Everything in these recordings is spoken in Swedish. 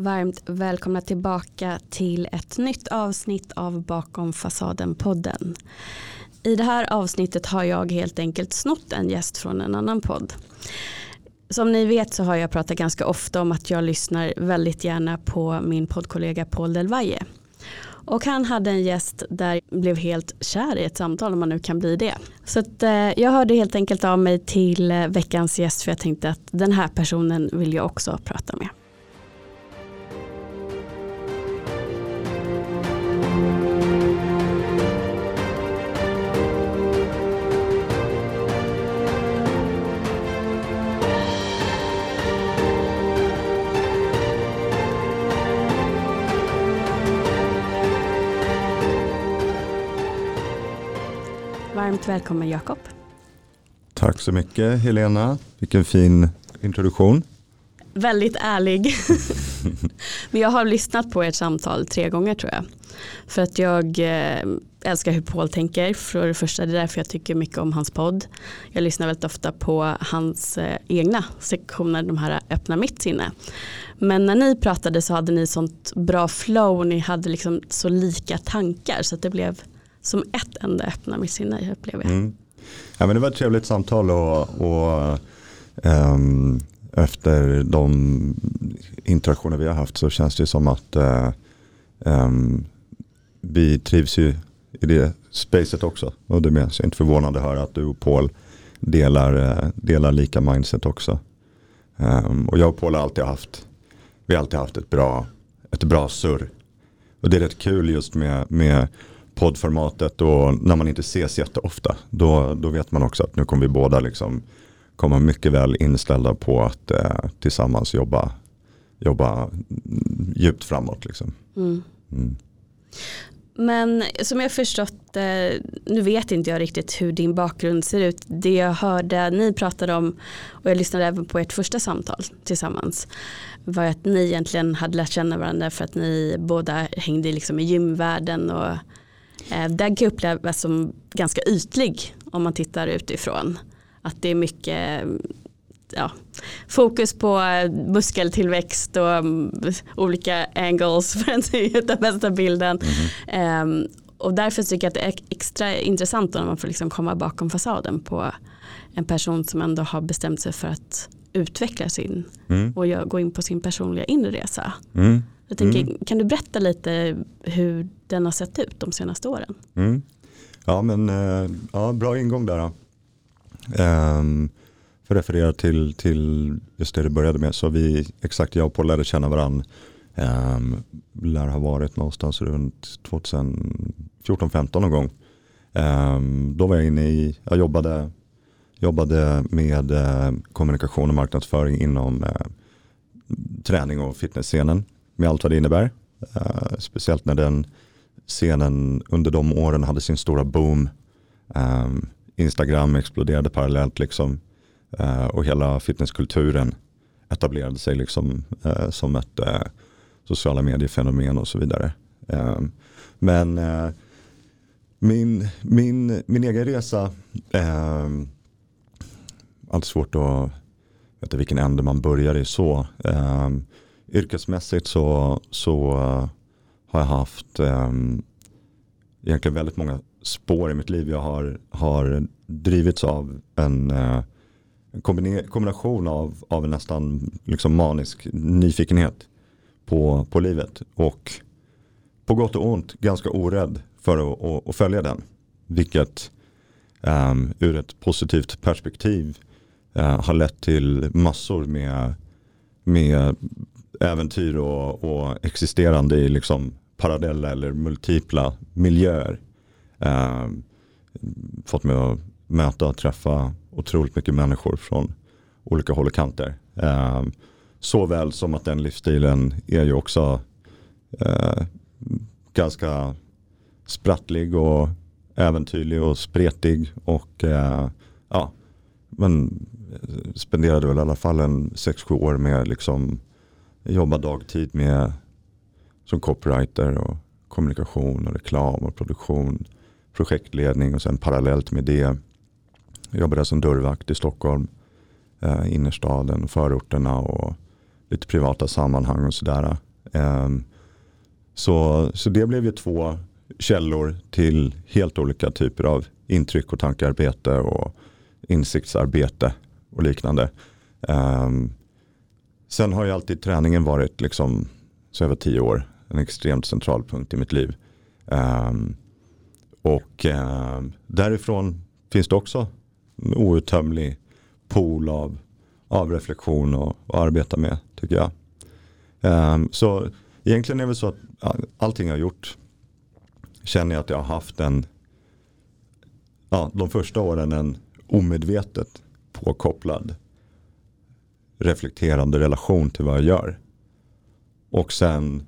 Varmt välkomna tillbaka till ett nytt avsnitt av Bakom fasaden-podden. I det här avsnittet har jag helt enkelt snott en gäst från en annan podd. Som ni vet så har jag pratat ganska ofta om att jag lyssnar väldigt gärna på min poddkollega Paul Del Valle. Och han hade en gäst där jag blev helt kär i ett samtal om man nu kan bli det. Så att, eh, jag hörde helt enkelt av mig till eh, veckans gäst för jag tänkte att den här personen vill jag också prata med. Varmt välkommen Jakob. Tack så mycket Helena. Vilken fin introduktion. Väldigt ärlig. Men jag har lyssnat på ert samtal tre gånger tror jag. För att jag eh, älskar hur Paul tänker. För det första det är därför jag tycker mycket om hans podd. Jag lyssnar väldigt ofta på hans eh, egna sektioner, de här öppna mitt sinne. Men när ni pratade så hade ni sånt bra flow, och ni hade liksom så lika tankar så att det blev som ett enda öppna mitt sinne upplever jag. Mm. Ja, men det var ett trevligt samtal och, och um, efter de interaktioner vi har haft så känns det som att eh, eh, vi trivs ju i det spacet också. Och det med, så jag är inte förvånad att höra att du och Paul delar, eh, delar lika mindset också. Um, och jag och Paul har alltid haft, vi har alltid haft ett bra, ett bra surr. Och det är rätt kul just med, med poddformatet och när man inte ses jätteofta då, då vet man också att nu kommer vi båda liksom komma mycket väl inställda på att eh, tillsammans jobba, jobba djupt framåt. Liksom. Mm. Mm. Men som jag förstått, eh, nu vet inte jag riktigt hur din bakgrund ser ut. Det jag hörde ni pratade om och jag lyssnade även på ert första samtal tillsammans var att ni egentligen hade lärt känna varandra för att ni båda hängde liksom i gymvärlden och Eh, den kan upplevas som ganska ytlig om man tittar utifrån. Att det är mycket ja, fokus på muskeltillväxt och mm, olika angles för att se den bästa bilden. Mm. Um, och därför tycker jag att det är extra intressant när man får liksom komma bakom fasaden på en person som ändå har bestämt sig för att utveckla sin mm. och gå in på sin personliga inre resa. Mm. Jag tänker, mm. Kan du berätta lite hur den har sett ut de senaste åren? Mm. Ja, men eh, ja, bra ingång där. Um, för att referera till, till just det du började med så vi, exakt jag och Paul lärde känna varandra um, ehm, lär ha varit någonstans runt 2014-15 någon gång. Um, då var jag inne i, jag jobbade, jobbade med uh, kommunikation och marknadsföring inom uh, träning och fitnessscenen med allt vad det innebär. Uh, speciellt när den scenen under de åren hade sin stora boom. Um, Instagram exploderade parallellt liksom. Eh, och hela fitnesskulturen etablerade sig liksom eh, som ett eh, sociala mediefenomen och så vidare. Eh, men eh, min, min, min egen resa, eh, allt svårt att veta vilken ände man börjar i så. Eh, yrkesmässigt så, så eh, har jag haft egentligen väldigt många spår i mitt liv. Jag har, har drivits av en, eh, en kombination av, av en nästan liksom manisk nyfikenhet på, på livet. Och på gott och ont ganska orädd för att, att, att följa den. Vilket um, ur ett positivt perspektiv uh, har lett till massor med, med äventyr och, och existerande i liksom parallella eller multipla miljöer. Eh, fått mig att möta och träffa otroligt mycket människor från olika håll och kanter. Eh, såväl som att den livsstilen är ju också eh, ganska sprattlig och äventyrlig och spretig och eh, ja, men eh, spenderade väl i alla fall en 6-7 år med liksom jobba dagtid med som copywriter och kommunikation och reklam och produktion, projektledning och sen parallellt med det jobbade jag som dörrvakt i Stockholm, eh, innerstaden, förorterna och lite privata sammanhang och sådär. Eh, så, så det blev ju två källor till helt olika typer av intryck och tankearbete och insiktsarbete och liknande. Um, sen har ju alltid träningen varit, liksom, så över tio år, en extremt central punkt i mitt liv. Um, och eh, därifrån finns det också en outtömlig pool av, av reflektion och, och arbeta med tycker jag. Ehm, så egentligen är det så att allting jag har gjort känner jag att jag har haft en, ja, de första åren en omedvetet påkopplad reflekterande relation till vad jag gör. Och sen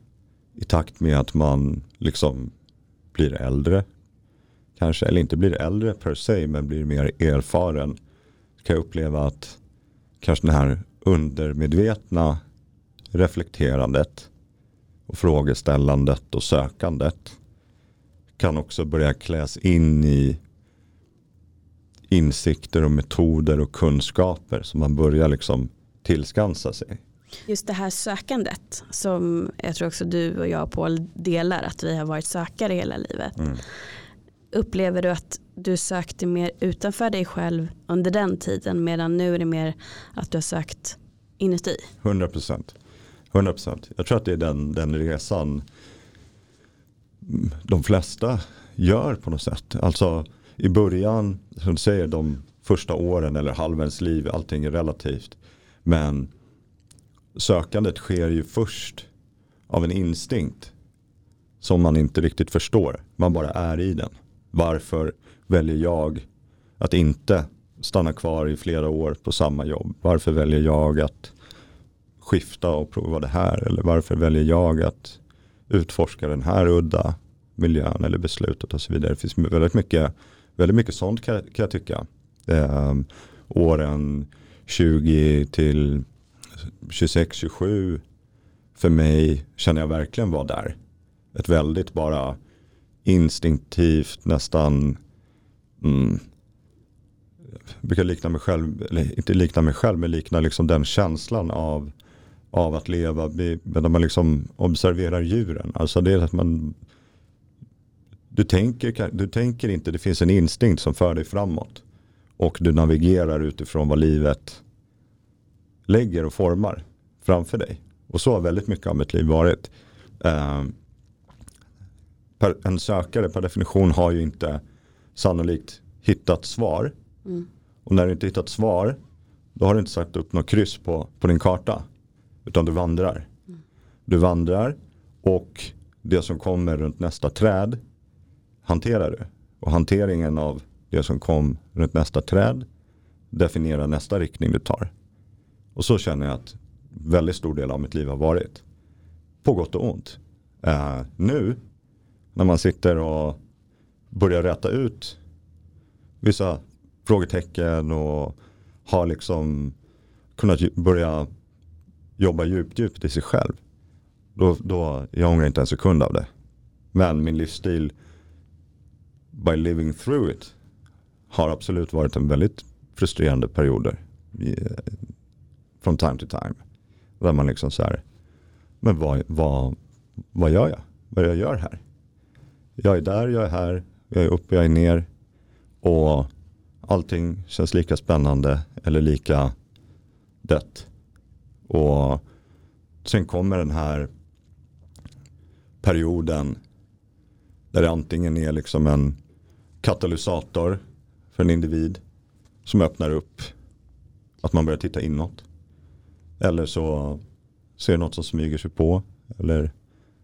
i takt med att man liksom blir äldre, kanske, eller inte blir äldre per se, men blir mer erfaren, kan jag uppleva att kanske det här undermedvetna reflekterandet och frågeställandet och sökandet kan också börja kläs in i insikter och metoder och kunskaper som man börjar liksom tillskansa sig. Just det här sökandet som jag tror också du och jag Paul delar att vi har varit sökare hela livet. Mm. Upplever du att du sökte mer utanför dig själv under den tiden medan nu är det mer att du har sökt inuti? 100 procent. 100% Jag tror att det är den, den resan de flesta gör på något sätt. Alltså i början, som du säger, de första åren eller halvens liv, allting är relativt. Men sökandet sker ju först av en instinkt som man inte riktigt förstår. Man bara är i den. Varför väljer jag att inte stanna kvar i flera år på samma jobb? Varför väljer jag att skifta och prova det här? Eller varför väljer jag att utforska den här udda miljön eller beslutet och så vidare. Det finns väldigt mycket, väldigt mycket sånt kan, kan jag tycka. Eh, åren 20 till 26, 27 för mig känner jag verkligen var där. Ett väldigt bara instinktivt nästan mm, jag brukar likna mig själv, eller inte likna mig själv, men likna liksom den känslan av, av att leva, när man liksom observerar djuren. Alltså det är att man du tänker, du tänker inte, det finns en instinkt som för dig framåt. Och du navigerar utifrån vad livet lägger och formar framför dig. Och så har väldigt mycket av mitt liv varit. Eh, Uh, en sökare per definition har ju inte sannolikt hittat svar. Mm. Och när du inte hittat svar då har du inte satt upp något kryss på, på din karta. Utan du vandrar. Mm. Du vandrar och det som kommer runt nästa träd hanterar du. Och hanteringen av det som kom runt nästa träd definierar nästa riktning du tar. Och så känner jag att väldigt stor del av mitt liv har varit. På gott och ont. Uh, nu när man sitter och börjar rätta ut vissa frågetecken och har liksom kunnat börja jobba djupt, djupt i sig själv. Då, då, jag ångrar inte en sekund av det. Men min livsstil by living through it har absolut varit en väldigt frustrerande perioder. Från time to time. Där man liksom så här, men vad, vad, vad gör jag? Vad jag gör här? Jag är där, jag är här, jag är uppe, jag är ner. Och allting känns lika spännande eller lika dött. Och sen kommer den här perioden där det antingen är liksom en katalysator för en individ som öppnar upp att man börjar titta inåt. Eller så ser något som smyger sig på. Eller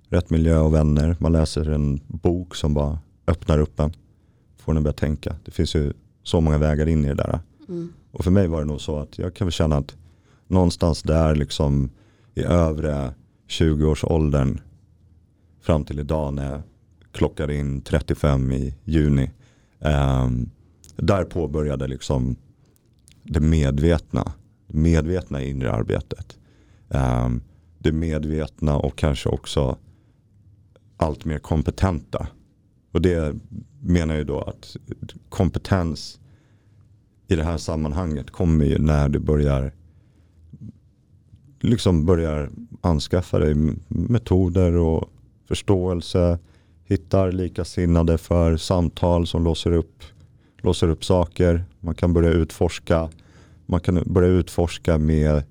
rätt miljö och vänner. Man läser en bok som bara öppnar upp en. Får en att börja tänka. Det finns ju så många vägar in i det där. Mm. Och för mig var det nog så att jag kan väl känna att någonstans där liksom i övre 20-årsåldern fram till idag när jag klockar in 35 i juni Um, där påbörjade liksom det medvetna, medvetna inre arbetet. Um, det medvetna och kanske också allt mer kompetenta. Och det menar ju då att kompetens i det här sammanhanget kommer ju när du börjar liksom börjar anskaffa dig metoder och förståelse, hittar likasinnade för samtal som låser upp, låser upp saker. Man kan börja utforska, man kan börja utforska med,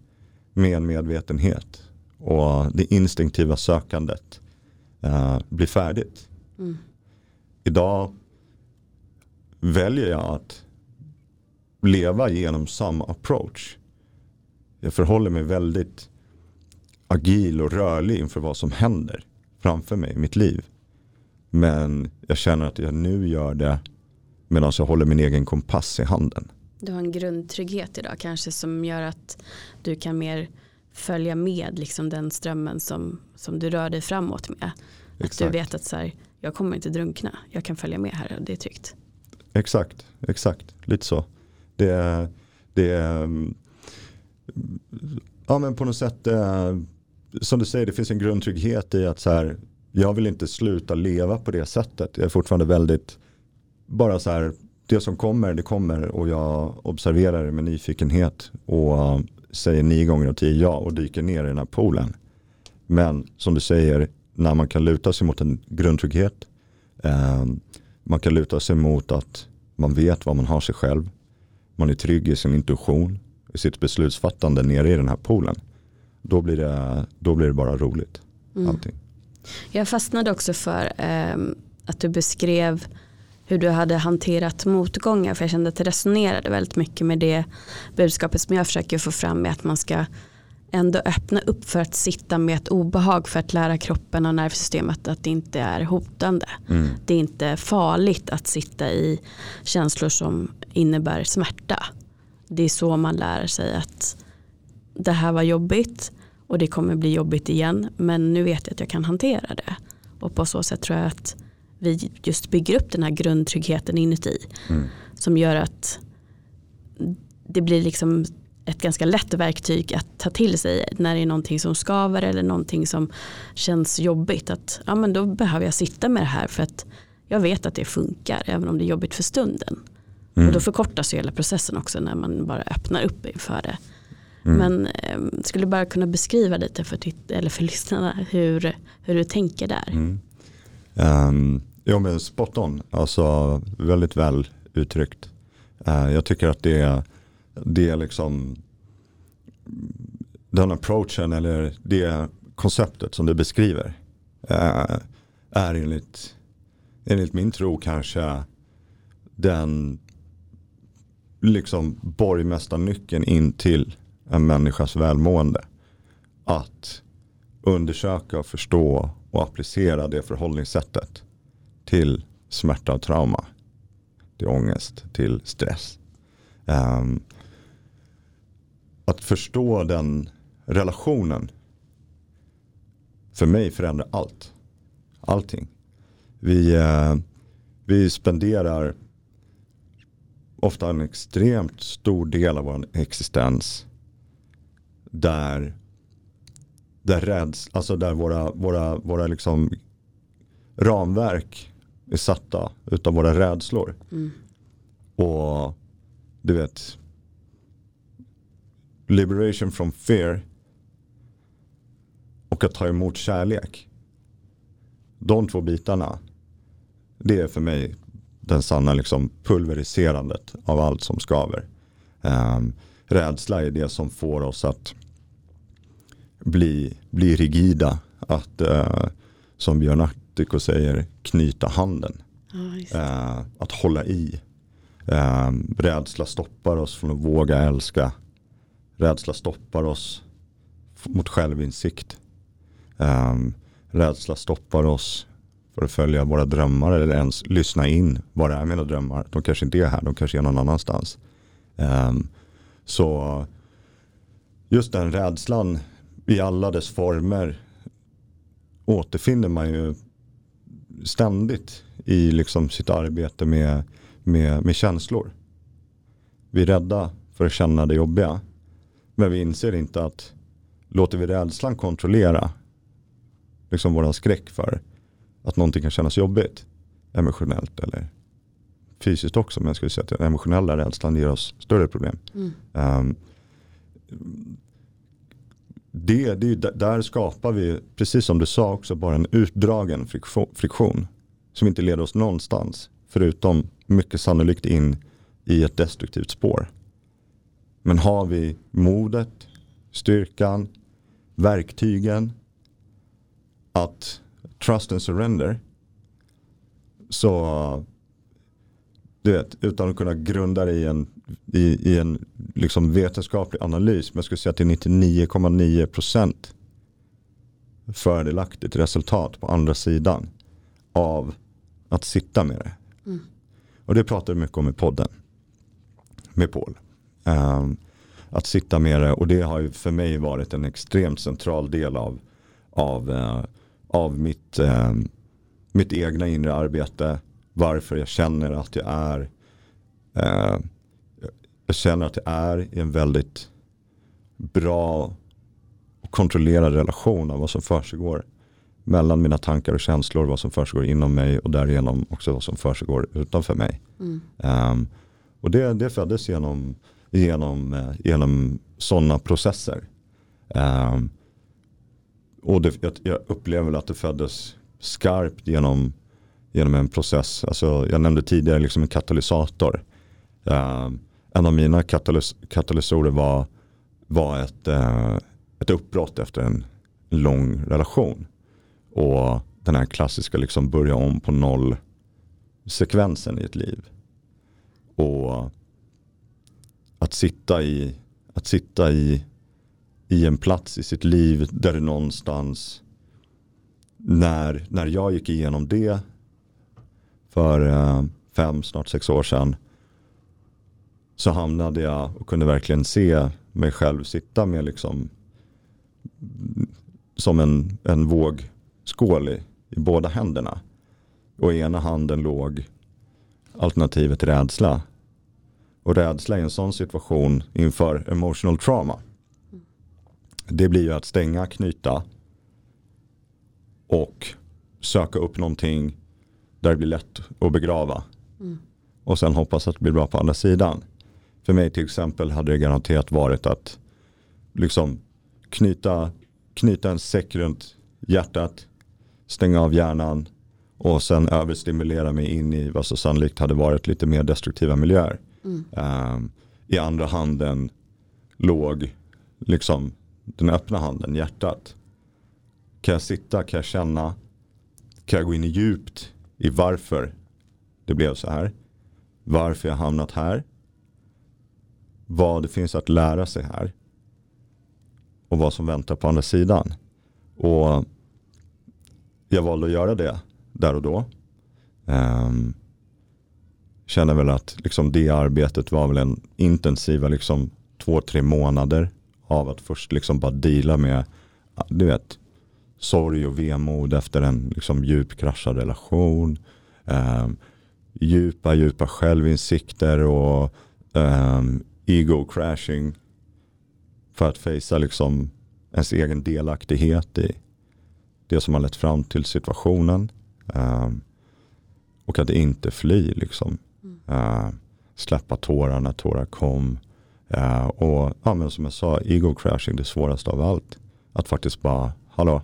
med medvetenhet och det instinktiva sökandet uh, blir färdigt. Mm. Idag väljer jag att leva genom samma approach. Jag förhåller mig väldigt agil och rörlig inför vad som händer framför mig i mitt liv. Men jag känner att jag nu gör det medan jag håller min egen kompass i handen. Du har en grundtrygghet idag kanske som gör att du kan mer följa med liksom den strömmen som, som du rör dig framåt med. Exakt. Att du vet att så här, jag kommer inte drunkna, jag kan följa med här och det är tryggt. Exakt, exakt, lite så. Det är, det är mm, ja men på något sätt, eh, som du säger, det finns en grundtrygghet i att så här, jag vill inte sluta leva på det sättet. Jag är fortfarande väldigt, bara så här, det som kommer, det kommer och jag observerar det med nyfikenhet och säger nio gånger av tio ja och dyker ner i den här poolen. Men som du säger, när man kan luta sig mot en grundtrygghet, eh, man kan luta sig mot att man vet vad man har sig själv, man är trygg i sin intuition, i sitt beslutsfattande nere i den här poolen. Då blir det, då blir det bara roligt. Mm. Allting. Jag fastnade också för eh, att du beskrev hur du hade hanterat motgångar för jag kände att det resonerade väldigt mycket med det budskapet som jag försöker få fram med att man ska ändå öppna upp för att sitta med ett obehag för att lära kroppen och nervsystemet att det inte är hotande. Mm. Det är inte farligt att sitta i känslor som innebär smärta. Det är så man lär sig att det här var jobbigt och det kommer bli jobbigt igen men nu vet jag att jag kan hantera det. Och på så sätt tror jag att vi just bygger upp den här grundtryggheten inuti. Mm. Som gör att det blir liksom ett ganska lätt verktyg att ta till sig när det är någonting som skaver eller någonting som känns jobbigt. Att ja, men då behöver jag sitta med det här för att jag vet att det funkar även om det är jobbigt för stunden. Mm. Och då förkortas hela processen också när man bara öppnar upp inför det. Mm. Men eh, skulle du bara kunna beskriva lite för, eller för lyssnarna hur, hur du tänker där. Mm. Um, jo men spot on, alltså väldigt väl uttryckt. Uh, jag tycker att det är, det är liksom den approachen eller det konceptet som du beskriver uh, är enligt, enligt min tro kanske den liksom borgmästarnyckeln in till en människas välmående. Att undersöka, och förstå och applicera det förhållningssättet till smärta och trauma. Till ångest, till stress. Um, att förstå den relationen för mig förändrar allt. Allting. Vi, uh, vi spenderar ofta en extremt stor del av vår existens där, där, räds, alltså där våra, våra, våra liksom ramverk är satta utav våra rädslor. Mm. Och du vet, liberation from fear och att ta emot kärlek. De två bitarna, det är för mig den sanna liksom pulveriserandet av allt som skaver. Um, rädsla är det som får oss att bli, bli rigida. Att, uh, som Björn Attico säger, knyta handen. Oh, uh, att hålla i. Uh, rädsla stoppar oss från att våga älska. Rädsla stoppar oss mot självinsikt. Um, rädsla stoppar oss för att följa våra drömmar eller ens lyssna in. Vad är mina drömmar? De kanske inte är här, de kanske är någon annanstans. Um, så just den rädslan i alla dess former återfinner man ju ständigt i liksom sitt arbete med, med, med känslor. Vi är rädda för att känna det jobbiga. Men vi inser inte att låter vi rädslan kontrollera liksom våran skräck för att någonting kan kännas jobbigt emotionellt eller fysiskt också. Men jag skulle säga att den emotionella rädslan ger oss större problem. Mm. Um, det, det, där skapar vi, precis som du sa också, bara en utdragen friktion, friktion som inte leder oss någonstans. Förutom mycket sannolikt in i ett destruktivt spår. Men har vi modet, styrkan, verktygen att trust and surrender så du vet, utan att kunna grunda det i en, i, i en liksom vetenskaplig analys. Men jag skulle säga till 99,9% fördelaktigt resultat på andra sidan av att sitta med det. Mm. Och det pratar vi mycket om i podden med Paul. Um, att sitta med det och det har ju för mig varit en extremt central del av, av, uh, av mitt, uh, mitt egna inre arbete. Varför jag känner att jag är uh, jag känner att jag är i en väldigt bra och kontrollerad relation av vad som försiggår mellan mina tankar och känslor, vad som försiggår inom mig och därigenom också vad som försiggår utanför mig. Mm. Um, och det, det föddes genom, genom, eh, genom sådana processer. Um, och det, jag, jag upplever att det föddes skarpt genom, genom en process. Alltså, jag nämnde tidigare liksom en katalysator. Um, en av mina katalys katalysorer var, var ett, eh, ett uppbrott efter en lång relation. Och den här klassiska liksom börja om på noll sekvensen i ett liv. Och att sitta i, att sitta i, i en plats i sitt liv där det någonstans när, när jag gick igenom det för eh, fem, snart sex år sedan så hamnade jag och kunde verkligen se mig själv sitta med liksom som en, en vågskål i, i båda händerna. Och i ena handen låg alternativet rädsla. Och rädsla i en sån situation inför emotional trauma. Det blir ju att stänga, knyta och söka upp någonting där det blir lätt att begrava. Mm. Och sen hoppas att det blir bra på andra sidan. För mig till exempel hade det garanterat varit att liksom knyta, knyta en säck runt hjärtat, stänga av hjärnan, och sen överstimulera mig in i vad som sannolikt hade varit lite mer destruktiva miljöer. Mm. Um, I andra handen låg liksom den öppna handen, hjärtat. Kan jag sitta, kan jag känna, kan jag gå in i djupt i varför det blev så här. Varför jag hamnat här. Vad det finns att lära sig här. Och vad som väntar på andra sidan. Och jag valde att göra det där och då. Ehm, um, känner väl att liksom det arbetet var väl en intensiva liksom två, tre månader av att först liksom bara deala med du vet, sorg och vemod efter en liksom djup kraschad relation. Um, djupa, djupa självinsikter och um, ego crashing för att fejsa liksom ens egen delaktighet i det som har lett fram till situationen. Um, och att inte fly liksom. Uh, släppa tårar när tårar kom. Uh, och ja, men som jag sa, ego crashing det svåraste av allt. Att faktiskt bara, hallå,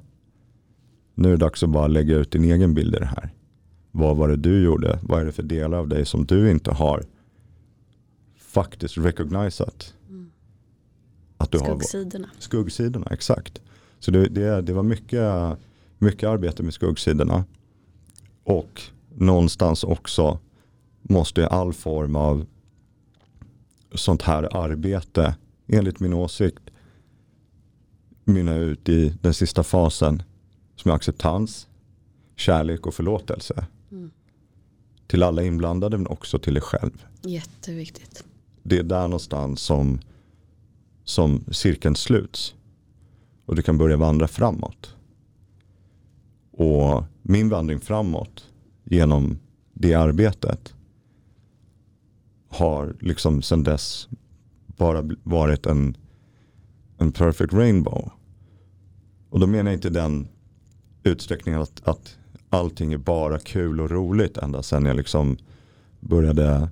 nu är det dags att bara lägga ut din egen bild i det här. Vad var det du gjorde? Vad är det för delar av dig som du inte har faktiskt recognizat? Mm. Att du skuggsidorna. Har, skuggsidorna, exakt. Så det, det, det var mycket, mycket arbete med skuggsidorna. Och någonstans också måste all form av sånt här arbete enligt min åsikt mynna ut i den sista fasen som är acceptans, kärlek och förlåtelse. Mm. Till alla inblandade men också till dig själv. Jätteviktigt. Det är där någonstans som, som cirkeln sluts. Och du kan börja vandra framåt. Och min vandring framåt genom det arbetet har liksom sedan dess bara varit en, en perfect rainbow. Och då menar jag inte den utsträckningen att, att allting är bara kul och roligt ända sedan jag liksom började,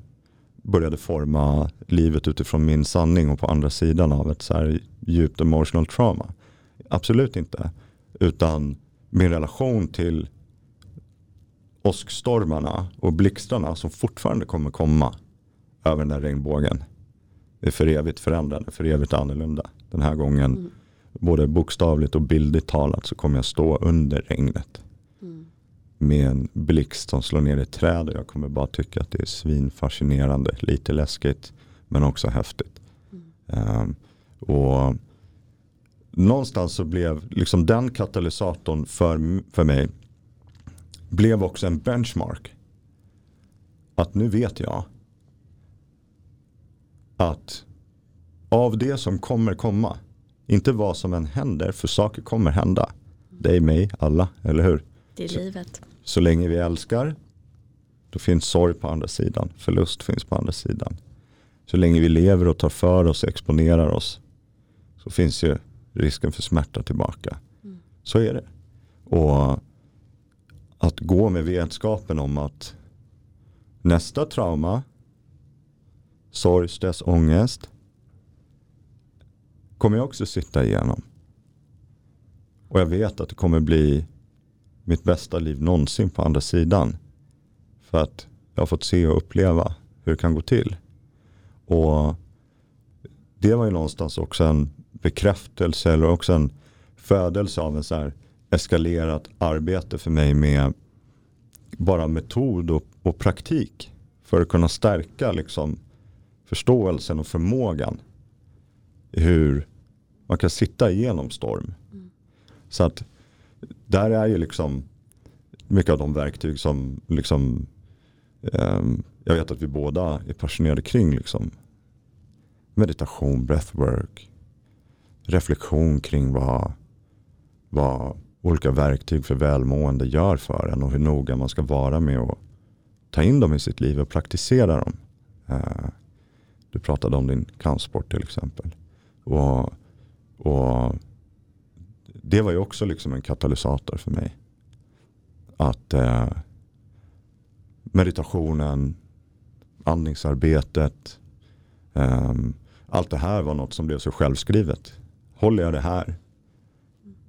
började forma livet utifrån min sanning och på andra sidan av ett så här djupt emotional trauma. Absolut inte. Utan min relation till åskstormarna och blixtarna som fortfarande kommer komma över den där regnbågen. är för evigt förändrade, för evigt annorlunda. Den här gången, mm. både bokstavligt och bildligt talat, så kommer jag stå under regnet. Mm. Med en blixt som slår ner i träd och jag kommer bara tycka att det är svinfascinerande, lite läskigt men också häftigt. Mm. Um, och någonstans så blev liksom den katalysatorn för, för mig blev också en benchmark. Att nu vet jag att av det som kommer komma, inte vad som än händer, för saker kommer hända. Dig, mig, alla, eller hur? Det är så, livet. Så länge vi älskar, då finns sorg på andra sidan. Förlust finns på andra sidan. Så länge vi lever och tar för oss och exponerar oss så finns ju risken för smärta tillbaka. Mm. Så är det. Och att gå med vetskapen om att nästa trauma, sorg, stress, ångest kommer jag också sitta igenom. Och jag vet att det kommer bli mitt bästa liv någonsin på andra sidan. För att jag har fått se och uppleva hur det kan gå till. Och det var ju någonstans också en bekräftelse eller också en födelse av en så här eskalerat arbete för mig med bara metod och, och praktik för att kunna stärka liksom förståelsen och förmågan hur man kan sitta igenom storm. Mm. Så att där är ju liksom mycket av de verktyg som liksom, eh, jag vet att vi båda är passionerade kring. Liksom. Meditation, breathwork, reflektion kring vad, vad olika verktyg för välmående gör för en och hur noga man ska vara med att ta in dem i sitt liv och praktisera dem. Eh, du pratade om din kampsport till exempel. Och, och det var ju också liksom en katalysator för mig. Att eh, meditationen, andningsarbetet, eh, allt det här var något som blev så självskrivet. Håller jag det här,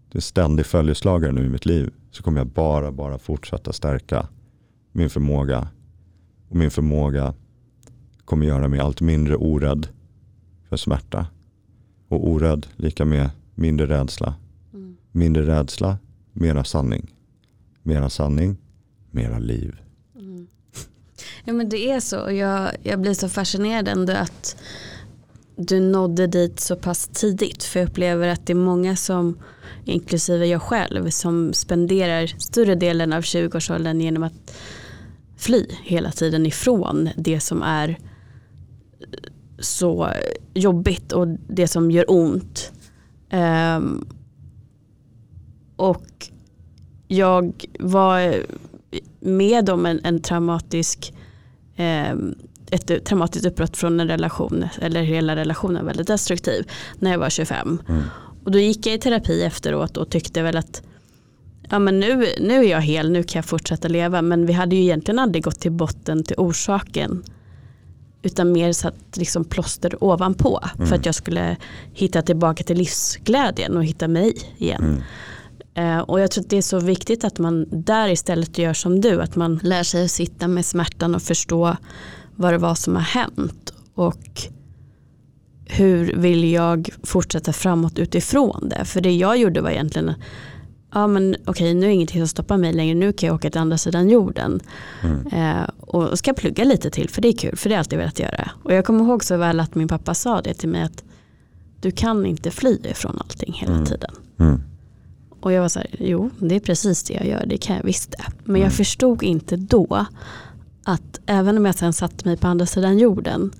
det är ständig följeslagare nu i mitt liv, så kommer jag bara, bara fortsätta stärka min förmåga. Och min förmåga kommer göra mig allt mindre orädd för smärta. Och orädd lika med mindre rädsla. Mindre rädsla, mera sanning. Mera sanning, mera liv. Mm. Ja men det är så. Jag, jag blir så fascinerad ändå att du nådde dit så pass tidigt. För jag upplever att det är många som, inklusive jag själv, som spenderar större delen av 20-årsåldern genom att fly hela tiden ifrån det som är så jobbigt och det som gör ont. Um, och jag var med om en, en traumatisk um, ett traumatiskt uppbrott från en relation, eller hela relationen väldigt destruktiv, när jag var 25. Mm. Och då gick jag i terapi efteråt och tyckte väl att ja, men nu, nu är jag hel, nu kan jag fortsätta leva. Men vi hade ju egentligen aldrig gått till botten till orsaken. Utan mer satt liksom plåster ovanpå. Mm. För att jag skulle hitta tillbaka till livsglädjen och hitta mig igen. Mm. Uh, och jag tror att det är så viktigt att man där istället gör som du. Att man lär sig att sitta med smärtan och förstå vad det var som har hänt och hur vill jag fortsätta framåt utifrån det. För det jag gjorde var egentligen ja men okej nu är ingenting som stoppar mig längre, nu kan jag åka till andra sidan jorden. Mm. Eh, och ska plugga lite till för det är kul, för det har jag alltid velat göra. Och jag kommer ihåg så väl att min pappa sa det till mig att du kan inte fly ifrån allting hela mm. tiden. Mm. Och jag var så här, jo det är precis det jag gör, det kan jag visst det. Men jag mm. förstod inte då att även om jag sen satte mig på andra sidan jorden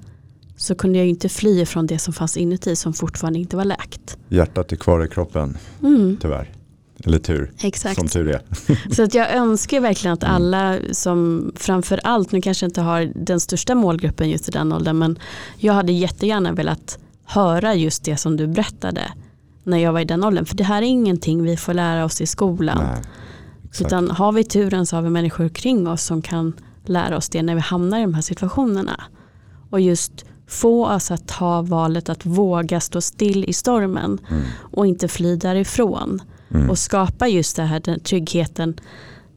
så kunde jag inte fly från det som fanns inuti som fortfarande inte var läkt. Hjärtat är kvar i kroppen, mm. tyvärr. Eller tur, Exakt. som tur är. så att jag önskar verkligen att mm. alla som framför allt, nu kanske inte har den största målgruppen just i den åldern, men jag hade jättegärna velat höra just det som du berättade när jag var i den åldern. För det här är ingenting vi får lära oss i skolan. Nej, Utan har vi turen så har vi människor kring oss som kan lära oss det när vi hamnar i de här situationerna. Och just få oss att ta valet att våga stå still i stormen Mm. och inte fly därifrån. Mm. Och skapa just det här, den tryggheten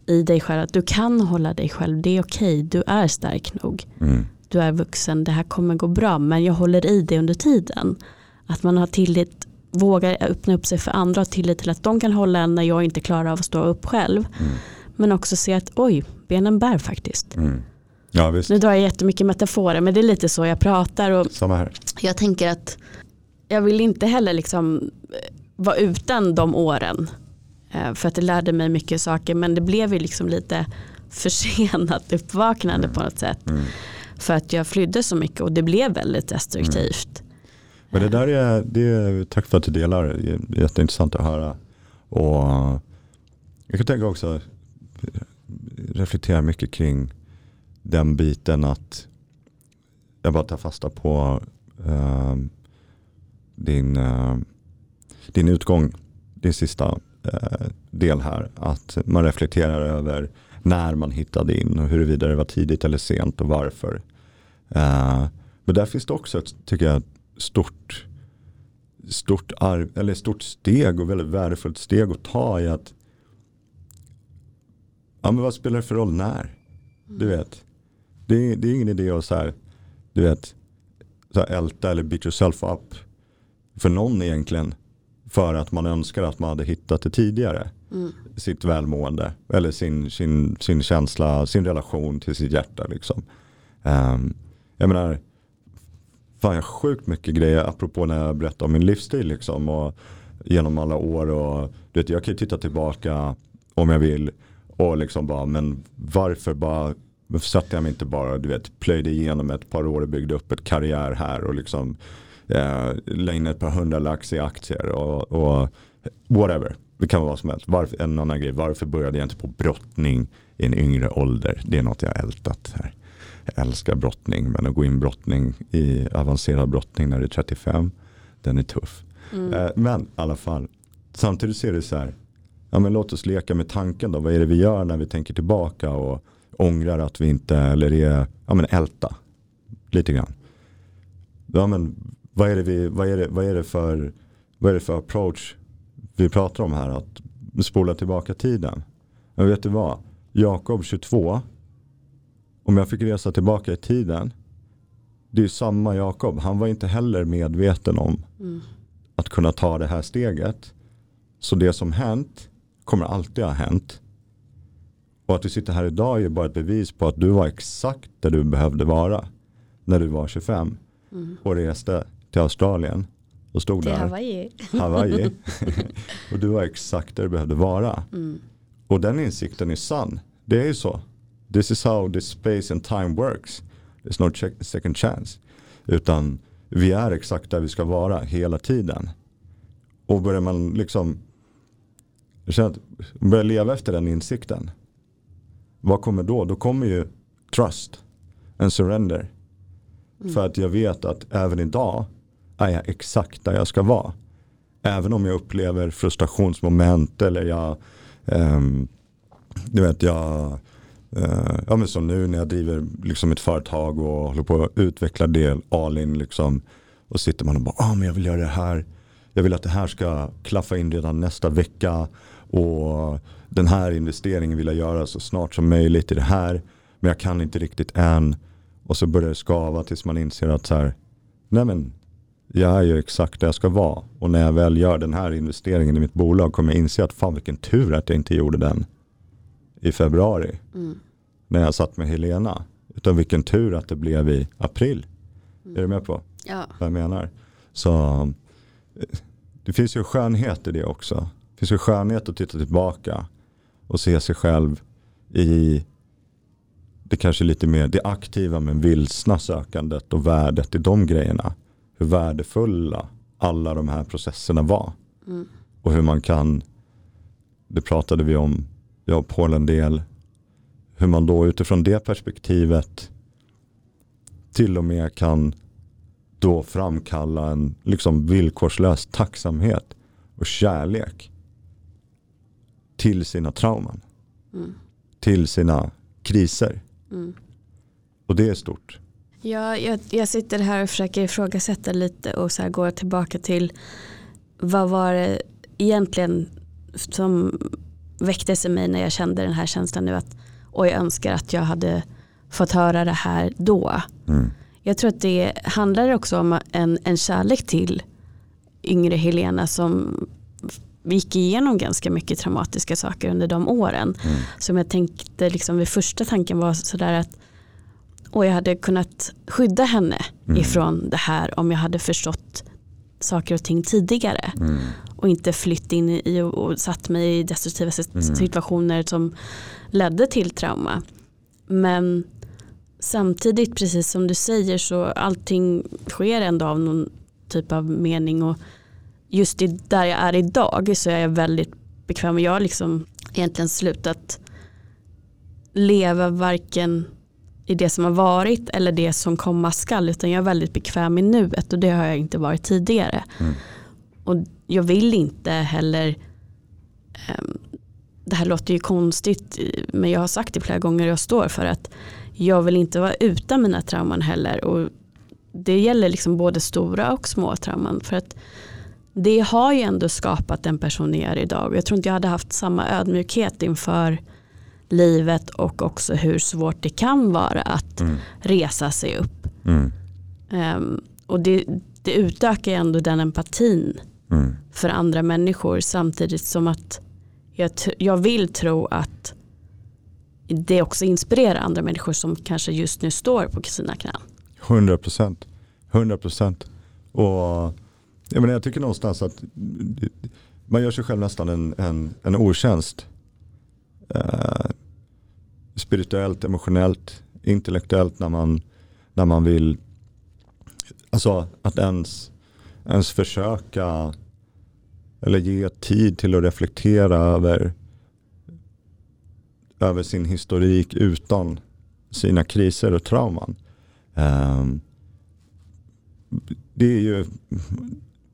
i dig själv. Att du kan hålla dig själv, det är okej, du är stark nog. Mm. Du är vuxen, det här kommer gå bra men jag håller i det under tiden. Att man har tillit, vågar öppna upp sig för andra och tillit till att de kan hålla en när jag inte klarar av att stå upp själv. Mm. Men också se att oj, benen bär faktiskt. Mm. Ja Nu drar jag jättemycket metaforer men det är lite så jag pratar och jag tänker att jag vill inte heller liksom eh, vara utan de åren. Eh, För att det lärde mig mycket saker men det blev ju liksom lite försenat uppvaknande på något sätt. Mm. För att jag flydde så mycket och det blev väldigt destruktivt. Men det där är, det är, tack för att du delar, det är jätteintressant att höra. Och jag kan tänka också, reflektera mycket kring den biten att jag bara tar fasta på eh, din, eh, din utgång, din sista eh, del här. Att man reflekterar över när man hittade in och huruvida det var tidigt eller sent och varför. Eh, men där finns det också tycker jag, stort, stort, arv, eller stort steg och väldigt värdefullt steg att ta i att ja, men vad spelar det för roll när? Du vet, det är, det är ingen idé att så här, du vet, så här älta eller beat yourself up för någon egentligen för att man önskar att man hade hittat det tidigare. Mm. Sitt välmående eller sin, sin, sin känsla, sin relation till sitt hjärta. Liksom. Ehm, jag menar, fan jag har sjukt mycket grejer apropå när jag berättar om min livsstil liksom, och genom alla år. Och, du vet, jag kan ju titta tillbaka om jag vill och liksom bara, men varför bara varför satte jag mig inte bara, du vet, plöjde igenom ett par år och byggde upp ett karriär här och liksom eh, la in ett par hundra lax i aktier och, och whatever. Det kan vara vad som helst. Varför, en annan grej, varför började jag inte på brottning i en yngre ålder? Det är något jag har ältat här. Jag älskar brottning, men att gå in brottning i avancerad brottning när du är 35, den är tuff. Mm. Eh, men i alla fall, samtidigt ser det så här, ja men låt oss leka med tanken då. Vad är det vi gör när vi tänker tillbaka och ångrar att vi inte, eller är, ja men älta. Lite grann. Ja men vad är det, vi, vad är det, vad är det, för, vad är det för approach vi pratar om här? Att spola tillbaka tiden. Men vet du vad? Jakob 22, om jag fick resa tillbaka i tiden, det är samma Jakob. Han var inte heller medveten om Mm. att kunna ta det här steget. Så det som hänt kommer alltid ha hänt. Och att du sitter här idag är bara ett bevis på att du var exakt där du behövde vara när du var 25 Mm. och reste till Australien och stod Till där, Hawaii. Hawaii. och du var exakt där du behövde vara. Mm. Och den insikten är sann. Det är ju så. This is how this space and time works. There's no second chance. Utan vi är exakt där vi ska vara hela tiden. Och börjar man liksom jag känner att börja leva efter den insikten. Vad kommer då? Då kommer ju trust and surrender. För att jag vet att även idag är jag exakt där jag ska vara. Även om jag upplever frustrationsmoment eller jag ehm, du vet jag Eh, ja men som nu när jag driver liksom ett företag och håller på att utveckla det all in liksom och sitter man och bara ah, men jag vill göra det här. Jag vill att det här ska klaffa in redan nästa vecka och den här investeringen vill jag göra så snart som möjligt i det här men jag kan inte riktigt än. Och så börjar det skava tills man inser att så här nej men jag är ju exakt där jag ska vara. Och när jag väl gör den här investeringen i mitt bolag kommer jag inse att fan vilken tur att jag inte gjorde den i februari Mm. när jag satt med Helena. Utan vilken tur att det blev i april. Är du med på Ja. vad jag menar? Så eh, det finns ju skönhet i det också. Det finns ju skönhet att titta tillbaka och se sig själv i det kanske lite mer det aktiva men vilsna sökandet och värdet i de grejerna. Hur värdefulla alla de här processerna var. Mm. Och hur man kan, det pratade vi om, jag och Paul en del, hur man då utifrån det perspektivet till och med kan då framkalla en liksom villkorslös tacksamhet och kärlek till sina trauman, Mm. till sina kriser. Mm. Och det är stort. Ja, jag, jag sitter här och försöker ifrågasätta lite och så här går tillbaka till vad var det egentligen som väcktes i mig när jag kände den här känslan nu att och jag önskar att jag hade fått höra det här då. Mm. Jag tror att det handlar också om en, en kärlek till yngre Helena som gick igenom ganska mycket traumatiska saker under de åren. Mm. Som jag tänkte, liksom, vid första tanken var sådär att och jag hade kunnat skydda henne Mm. ifrån det här om jag hade förstått saker och ting tidigare. Mm. Och inte flytt in i och, och satt mig i destruktiva Mm. situationer som ledde till trauma. Men samtidigt, precis som du säger, så allting sker ändå av någon typ av mening. Och just i, där jag är idag så är jag väldigt bekväm. Jag har liksom egentligen slutat leva varken i det som har varit eller det som komma skall. Utan jag är väldigt bekväm i nuet och det har jag inte varit tidigare. Mm. Och jag vill inte heller ehm, det här låter ju konstigt men jag har sagt det flera gånger och jag står för att jag vill inte vara utan mina trauman heller. Och det gäller liksom både stora och små trauman. För att det har ju ändå skapat den person jag är idag. Och jag tror inte jag hade haft samma ödmjukhet inför livet och också hur svårt det kan vara att Mm. resa sig upp. Mm. Ehm, och det, det utökar ändå den empatin Mm. för andra människor samtidigt som att jag, jag vill tro att det också inspirerar andra människor som kanske just nu står på sina knän. 100 procent. 100 procent. Och jag, menar, jag tycker någonstans att man gör sig själv nästan en, en, en otjänst. Eh, spirituellt, emotionellt, intellektuellt när man, när man vill alltså att ens, ens försöka eller ge tid till att reflektera över, över sin historik utan sina kriser och trauman. Eh, det är ju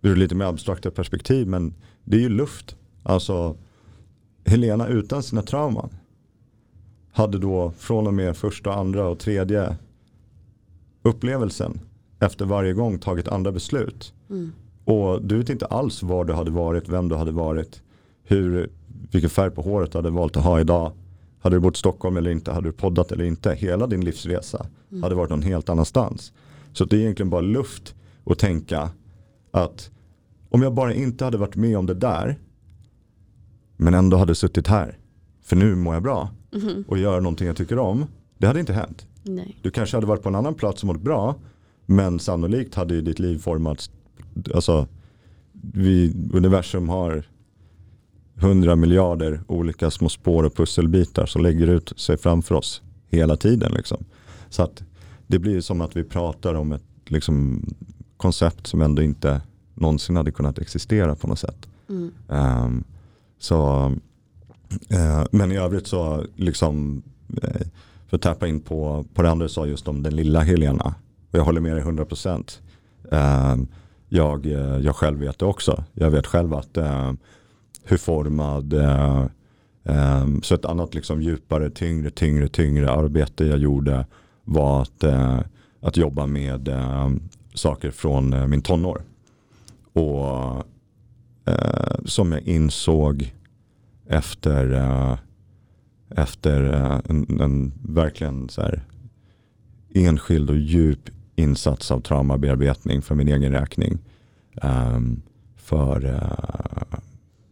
ur lite mer abstrakta perspektiv men det är ju luft. Alltså Helena utan sina trauman hade då från och med första, andra och tredje upplevelsen efter varje gång tagit andra beslut. Och du vet inte alls var du hade varit, vem du hade varit, hur, vilken färg på håret du hade valt att ha idag. Hade du bott i Stockholm eller inte, hade du poddat eller inte. Hela din livsresa hade varit någon helt annanstans. Så det är egentligen bara luft att tänka att om jag bara inte hade varit med om det där men ändå hade suttit här för nu mår jag bra och gör någonting jag tycker om. Det hade inte hänt. Nej. Du kanske hade varit på en annan plats och mått bra men sannolikt hade ju ditt liv formats alltså vi, universum har hundra miljarder olika små spår och pusselbitar som lägger ut sig framför oss hela tiden. Liksom. Så att det blir som att vi pratar om ett liksom, koncept som ändå inte någonsin hade kunnat existera på något sätt. Mm. Ehm, så, eh, men i övrigt så, liksom, eh, för att tappa in på, på det andra du sa just om den lilla Helena. Och jag håller med dig 100%. Eh, jag, eh, jag själv vet det också. Jag vet själv att eh, hur formad, eh, eh, så ett annat liksom djupare, tyngre, tyngre, tyngre arbete jag gjorde var att, eh, att jobba med eh, saker från eh, min tonår. Och eh, som jag insåg efter, eh, efter eh, en, en verkligen så här enskild och djup insats av traumabearbetning för min egen räkning. ehm, för eh,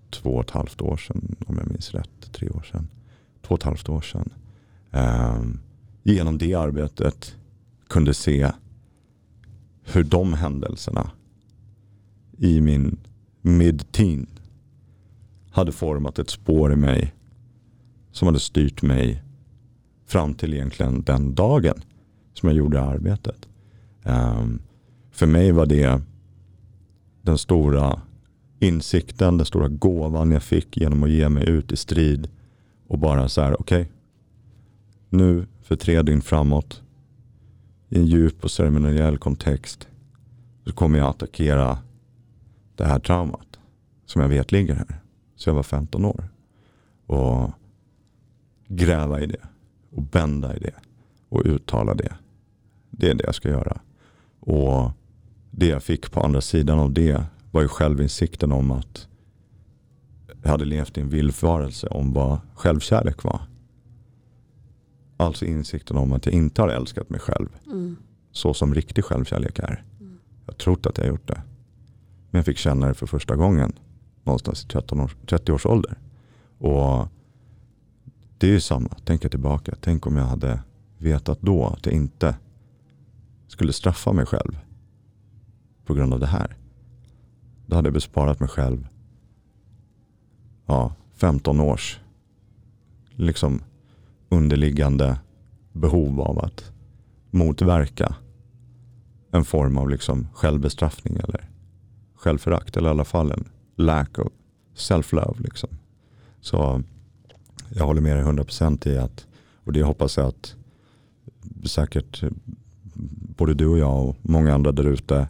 två och ett halvt år sedan, om jag minns rätt, tre år sedan. Två och ett halvt år sedan. Ehm, genom det arbetet kunde se hur de händelserna i min mid-teen hade format ett spår i mig som hade styrt mig fram till egentligen den dagen som jag gjorde arbetet. Um, för mig var det den stora insikten, den stora gåvan jag fick genom att ge mig ut i strid och bara så här, okej, nu för tre dygn framåt i en djup och ceremoniell kontext så kommer jag attackera det här traumat som jag vet ligger här. Så jag var 15 år. Och gräva i det och bända i det och uttala det. det är det jag ska göra. Och det jag fick på andra sidan av det var ju självinsikten om att jag hade levt i en villfarelse om vad självkärlek var. Alltså insikten om att jag inte har älskat mig själv. Mm. Så som riktig självkärlek är. Mm. Jag har trott att jag gjort det. Men jag fick känna det för första gången. Någonstans i 30 års ålder. Och det är ju samma. Tänka tillbaka. Tänk om jag hade vetat då att jag inte skulle straffa mig själv. På grund av det här. Då hade jag besparat mig själv ja, 15 års liksom underliggande behov av att motverka en form av liksom självbestraffning eller självförakt eller i alla fall en lack of self-love. Liksom. Så jag håller med dig 100% i att, och det hoppas jag att säkert både du och jag och många andra där ute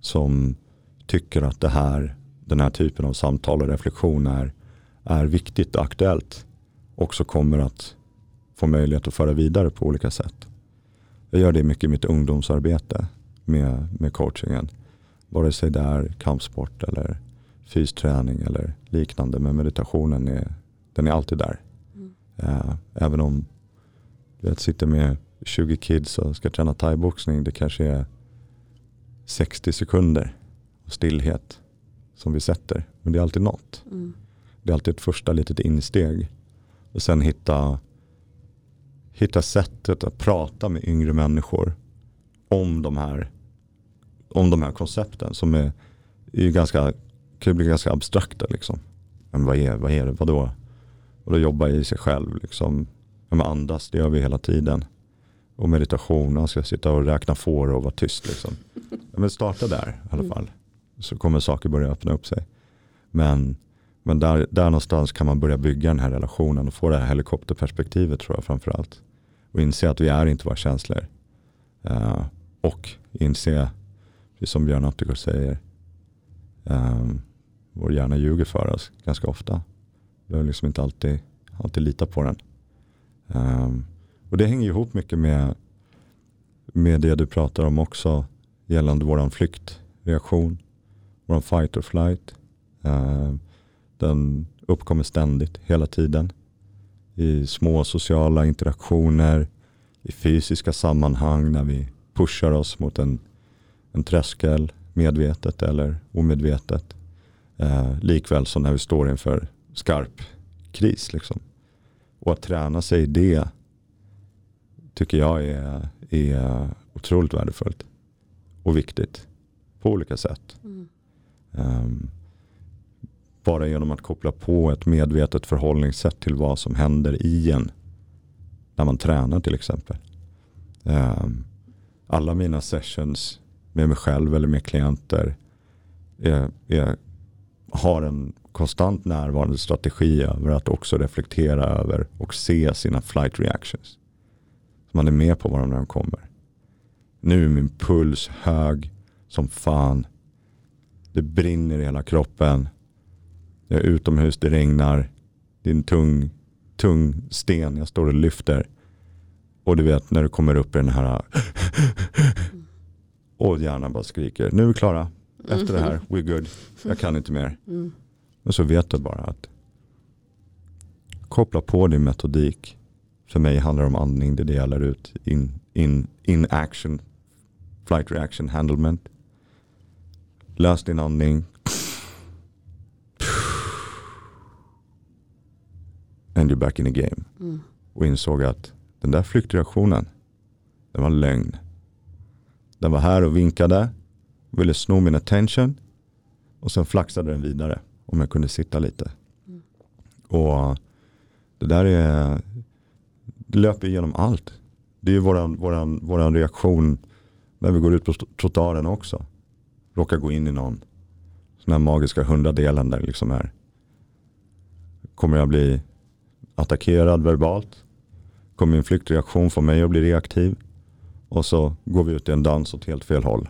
som tycker att det här, den här typen av samtal och reflektion är, är viktigt och aktuellt också kommer att få möjlighet att föra vidare på olika sätt. Jag gör det mycket i mitt ungdomsarbete med, med coachingen. Vare sig det är kampsport eller fysträning eller liknande. Men meditationen är, den är alltid där. Mm. Uh, även om du vet, sitter med 20 kids och ska träna thaiboxning. Det kanske är 60 sekunder stillhet som vi sätter. Men det är alltid något. Mm. Det är alltid ett första litet insteg. Och sen hitta, hitta sättet att prata med yngre människor om de här, om de här koncepten som är, är ganska, kan bli ganska abstrakta. Liksom. Men vad är, vad är det, vadå? Och då jobba i sig själv. Liksom. Ja, andas, det gör vi hela tiden. Och meditation, man ska sitta och räkna får och vara tyst. Liksom. Ja, men starta där i alla mm. fall. Så kommer saker börja öppna upp sig. Men men där, där någonstans kan man börja bygga den här relationen och få det här helikopterperspektivet tror jag framförallt. Och inse att vi är inte våra känslor. Uh, och inse, precis som Björn Attergård säger, um, vår hjärna ljuger för oss ganska ofta. Vi behöver liksom inte alltid, alltid lita på den. Um, och det hänger ihop mycket med, med det du pratar om också gällande våran flyktreaktion, våran fight or flight. Uh, den uppkommer ständigt, hela tiden. I små sociala interaktioner, i fysiska sammanhang när vi pushar oss mot en, en tröskel, medvetet eller omedvetet. Eh, likväl som när vi står inför skarp kris. Liksom. Och att träna sig i det tycker jag är, är otroligt värdefullt och viktigt på olika sätt. Mm. Um, bara genom att koppla på ett medvetet förhållningssätt till vad som händer i en. När man tränar till exempel. Ehm, alla mina sessions med mig själv eller med klienter är, är, har en konstant närvarande strategi över att också reflektera över och se sina flight reactions. Så man är med på vad de kommer. Nu är min puls hög som fan. Det brinner i hela kroppen. Jag är utomhus, det regnar. Det är en tung, tung sten jag står och lyfter. Och du vet när du kommer upp i den här och hjärnan bara skriker. Nu är vi klara. Efter det här, we're good. Jag kan inte mer. Mm. Men så vet du bara att koppla på din metodik. För mig handlar det om andning, det är det jag lär ut. In, in, in action, flight reaction, handlement. Lös din andning, and you're back in the game. Mm. Och insåg att den där flyktreaktionen, den var lögn. Den var här och vinkade, ville sno min attention och sen flaxade den vidare om jag kunde sitta lite. Mm. Och det där är, det löper igenom allt. Det är våran, våran, våran reaktion när vi går ut på trottoaren också. Råkar gå in i någon sån här magiska hundradelen där det liksom är. Kommer jag bli attackerad verbalt. Kommer min flyktreaktion få mig att bli reaktiv. Och så går vi ut i en dans åt helt fel håll.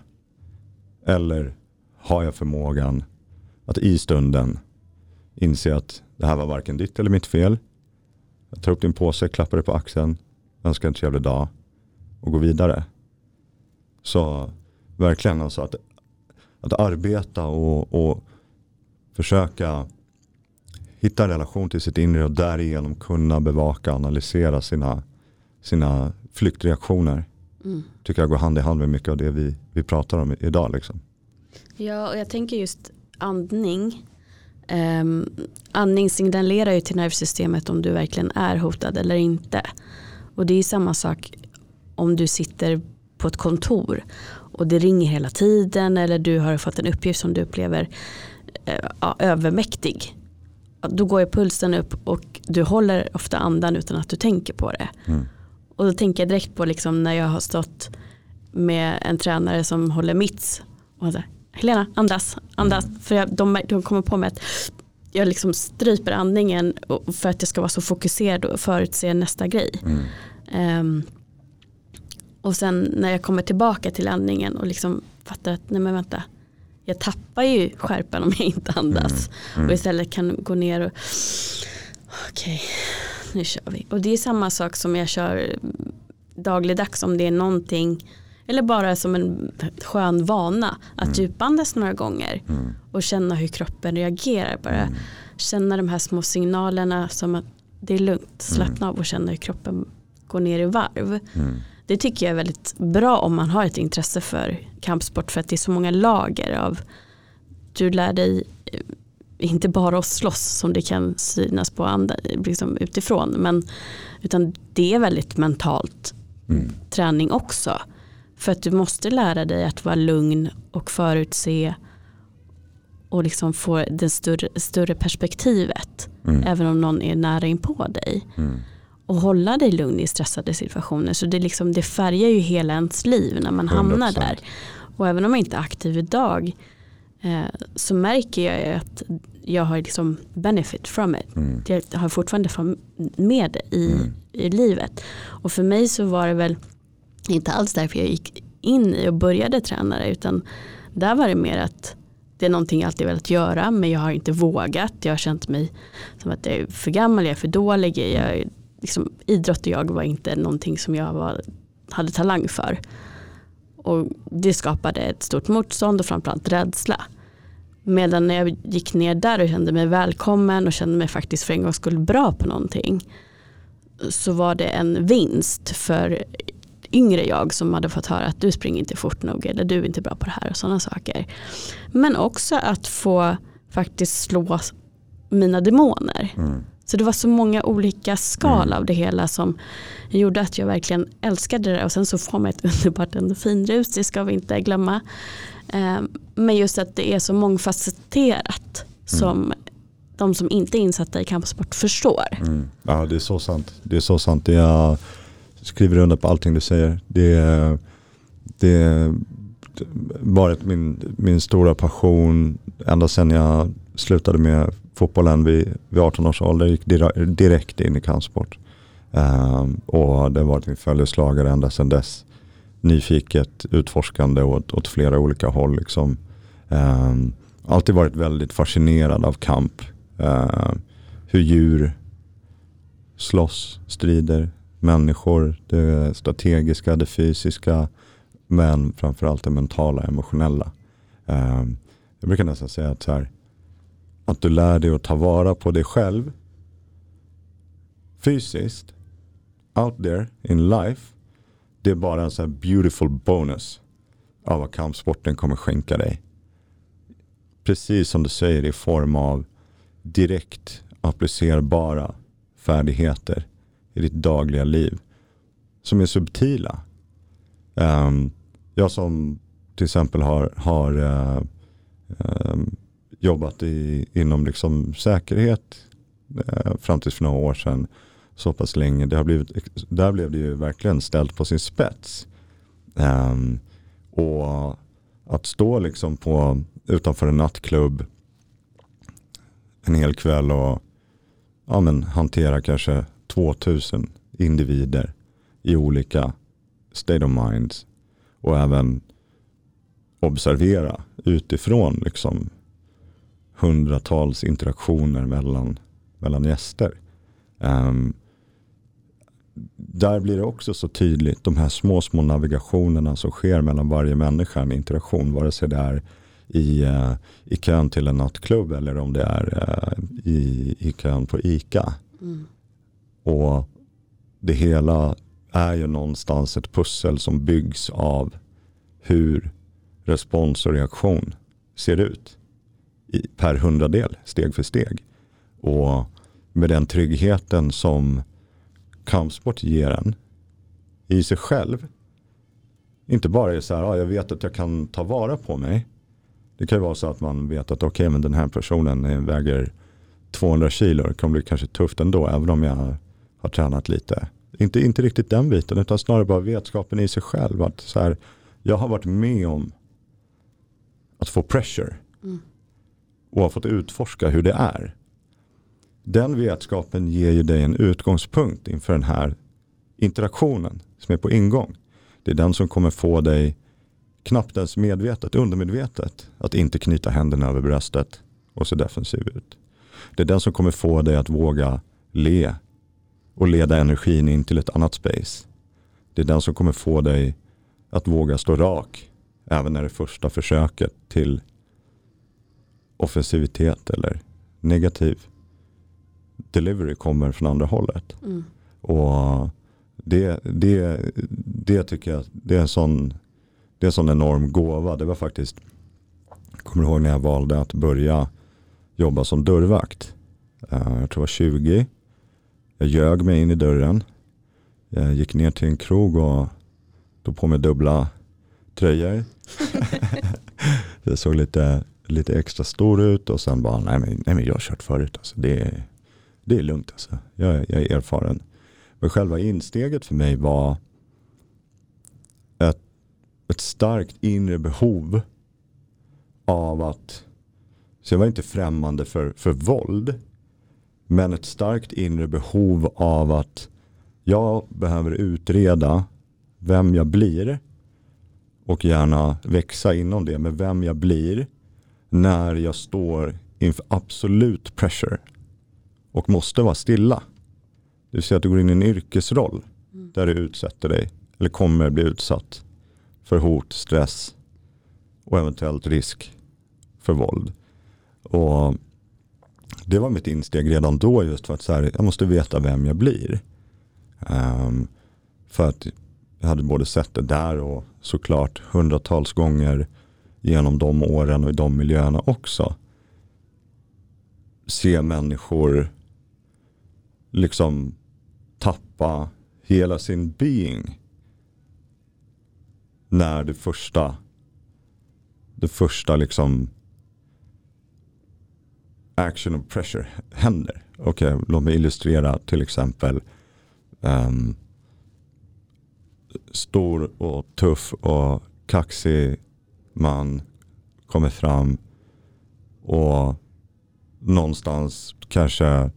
Eller har jag förmågan att i stunden inse att det här var varken ditt eller mitt fel. Jag tar upp din påse, klappar dig på axeln, önskar en trevlig dag och går vidare. Så verkligen alltså att, att arbeta och, och försöka hitta en relation till sitt inre och därigenom kunna bevaka och analysera sina, sina flyktreaktioner. Mm. Tycker jag går hand i hand med mycket av det vi, vi pratar om idag. Liksom. Ja, och jag tänker just andning. Um, andning signalerar ju till nervsystemet om du verkligen är hotad eller inte. Och det är samma sak om du sitter på ett kontor och det ringer hela tiden eller du har fått en uppgift som du upplever uh, ja, övermäktig. Då går ju pulsen upp och du håller ofta andan utan att du tänker på det. Mm. Och då tänker jag direkt på liksom när jag har stått med en tränare som håller mitts. Och så, Helena, andas, andas. Mm. För jag, de, de kommer på mig att jag liksom stryper andningen för att jag ska vara så fokuserad och förutse nästa grej. Mm. Um, och sen när jag kommer tillbaka till andningen och liksom fattar att nej men vänta, jag tappar ju skärpan om jag inte andas. Mm. Mm. Och istället kan gå ner och okej, okay, nu kör vi. Och det är samma sak som jag kör dagligdags om det är någonting eller bara som en skön vana att mm. djupandas några gånger mm. och känna hur kroppen reagerar. Bara mm. känna de här små signalerna som att det är lugnt, slappna av och känna hur kroppen går ner i varv. Mm. Det tycker jag är väldigt bra om man har ett intresse för kampsport för att det är så många lager av du lär dig eh, inte bara att slåss som det kan synas på andra, liksom utifrån men utan det är väldigt mentalt mm. träning också. För att du måste lära dig att vara lugn och förutse och liksom få det större, större perspektivet. Mm. Även om någon är nära in på dig. Mm. Och hålla dig lugn i stressade situationer. Så det, liksom, det färgar ju hela ens liv när man 100%. hamnar där. Och även om jag inte är aktiv idag eh, så märker jag att jag har liksom benefit from it. Mm. Jag har fortfarande med det i, mm. i livet. Och för mig så var det väl inte alls därför jag gick in i och började träna utan där var det mer att det är någonting jag alltid velat göra men jag har inte vågat. Jag har känt mig som att jag är för gammal, jag är för dålig. Jag, liksom, idrott och jag var inte någonting som jag var, hade talang för. Och det skapade ett stort motstånd och framförallt rädsla. Medan när jag gick ner där och kände mig välkommen och kände mig faktiskt för en gångs skull bra på någonting så var det en vinst för yngre jag som hade fått höra att du springer inte fort nog eller du är inte bra på det här och sådana saker. Men också att få faktiskt slå mina demoner. Mm. Så det var så många olika skal mm. av det hela som gjorde att jag verkligen älskade det. Och sen så får man ett underbart endorfinrus, det ska vi inte glömma. Ehm, men just att det är så mångfacetterat mm. som de som inte är insatta i kampsport förstår. Mm. Ja det är så sant. Det är så sant. Är, skriver under på allting du säger. Det, det har varit min, min stora passion ända sedan jag slutade med fotbollen vid, vid 18 års ålder. gick direkt in i kampsport. Um, och det har varit min följeslagare ända sedan dess. Nyfiket, utforskande åt, åt flera olika håll. Liksom. Um, alltid varit väldigt fascinerad av kamp. Uh, hur djur slåss, strider, människor, det strategiska, det fysiska, men framförallt det mentala, emotionella. Um, jag brukar nästan säga att, så här, att du lär dig att ta vara på dig själv fysiskt, out there in life, det är bara en sån här beautiful bonus av vad kampsporten kommer skänka dig. Precis som du säger i form av direkt applicerbara färdigheter i ditt dagliga liv som är subtila. Um, jag som till exempel har, har uh, um, jobbat i, inom liksom säkerhet eh, fram tills för några år sedan så pass länge. Det har blivit, där blev det ju verkligen ställt på sin spets. Um, och att stå liksom på, utanför en nattklubb en hel kväll och ja, men, hantera kanske 2000 individer i olika state of minds och även observera utifrån liksom hundratals interaktioner mellan, mellan gäster. Um, där blir det också så tydligt de här små, små navigationerna som sker mellan varje människa, en interaktion, vare sig det är i, uh, i kön till en nattklubb eller om det är uh, i, i kön på ICA. Mm. Och det hela är ju någonstans ett pussel som byggs av hur respons och reaktion ser ut per hundradel, steg för steg. Och med den tryggheten som kampsport ger en i sig själv. Inte bara är så här, ah, jag vet att jag kan ta vara på mig. Det kan ju vara så att man vet att okej, okay, men den här personen eh, väger 200 kilo. Det kommer bli kanske tufft ändå, även om jag har tränat lite. Inte, inte riktigt den biten, utan snarare bara vetskapen i sig själv. Att så här, jag har varit med om att få pressure. Mm. Och har fått utforska hur det är. Den vetskapen ger ju dig en utgångspunkt inför den här interaktionen som är på ingång. Det är den som kommer få dig, knappt ens medvetet, undermedvetet, att inte knyta händerna över bröstet och se defensiv ut. Det är den som kommer få dig att våga le och leda energin in till ett annat space. Det är den som kommer få dig att våga stå rak även när det första försöket till offensivitet eller negativ delivery kommer från andra hållet. Mm. Och det, det, det tycker jag det är, en sån, det är en sån enorm gåva. Det var faktiskt, jag kommer ihåg när jag valde att börja jobba som dörrvakt. Uh, jag tror jag var 20. Jag ljög mig in i dörren. Jag gick ner till en krog och tog på mig dubbla tröjor. det såg lite, lite extra stor ut och sen bara, nej men, nej men jag har kört förut. Alltså. Det, det är lugnt alltså. Jag, jag är erfaren. Men själva insteget för mig var ett, ett starkt inre behov av att, så jag var inte främmande för, för våld, men ett starkt inre behov av att jag behöver utreda vem jag blir och gärna växa inom det med vem jag blir när jag står inför absolut pressure och måste vara stilla. Det vill säga att du går in i en yrkesroll mm. där du utsätter dig eller kommer bli utsatt för hot, stress och eventuellt risk för våld. Och Det var mitt insteg redan då just för att så här, jag måste veta vem jag blir. Um, för att jag hade både sett det där och såklart hundratals gånger genom de åren och i de miljöerna också. Se människor liksom tappa hela sin being. När det första, det första liksom action och pressure händer. Okej, okay, låt mig illustrera till exempel um, stor och tuff och kaxig man kommer fram och någonstans kanske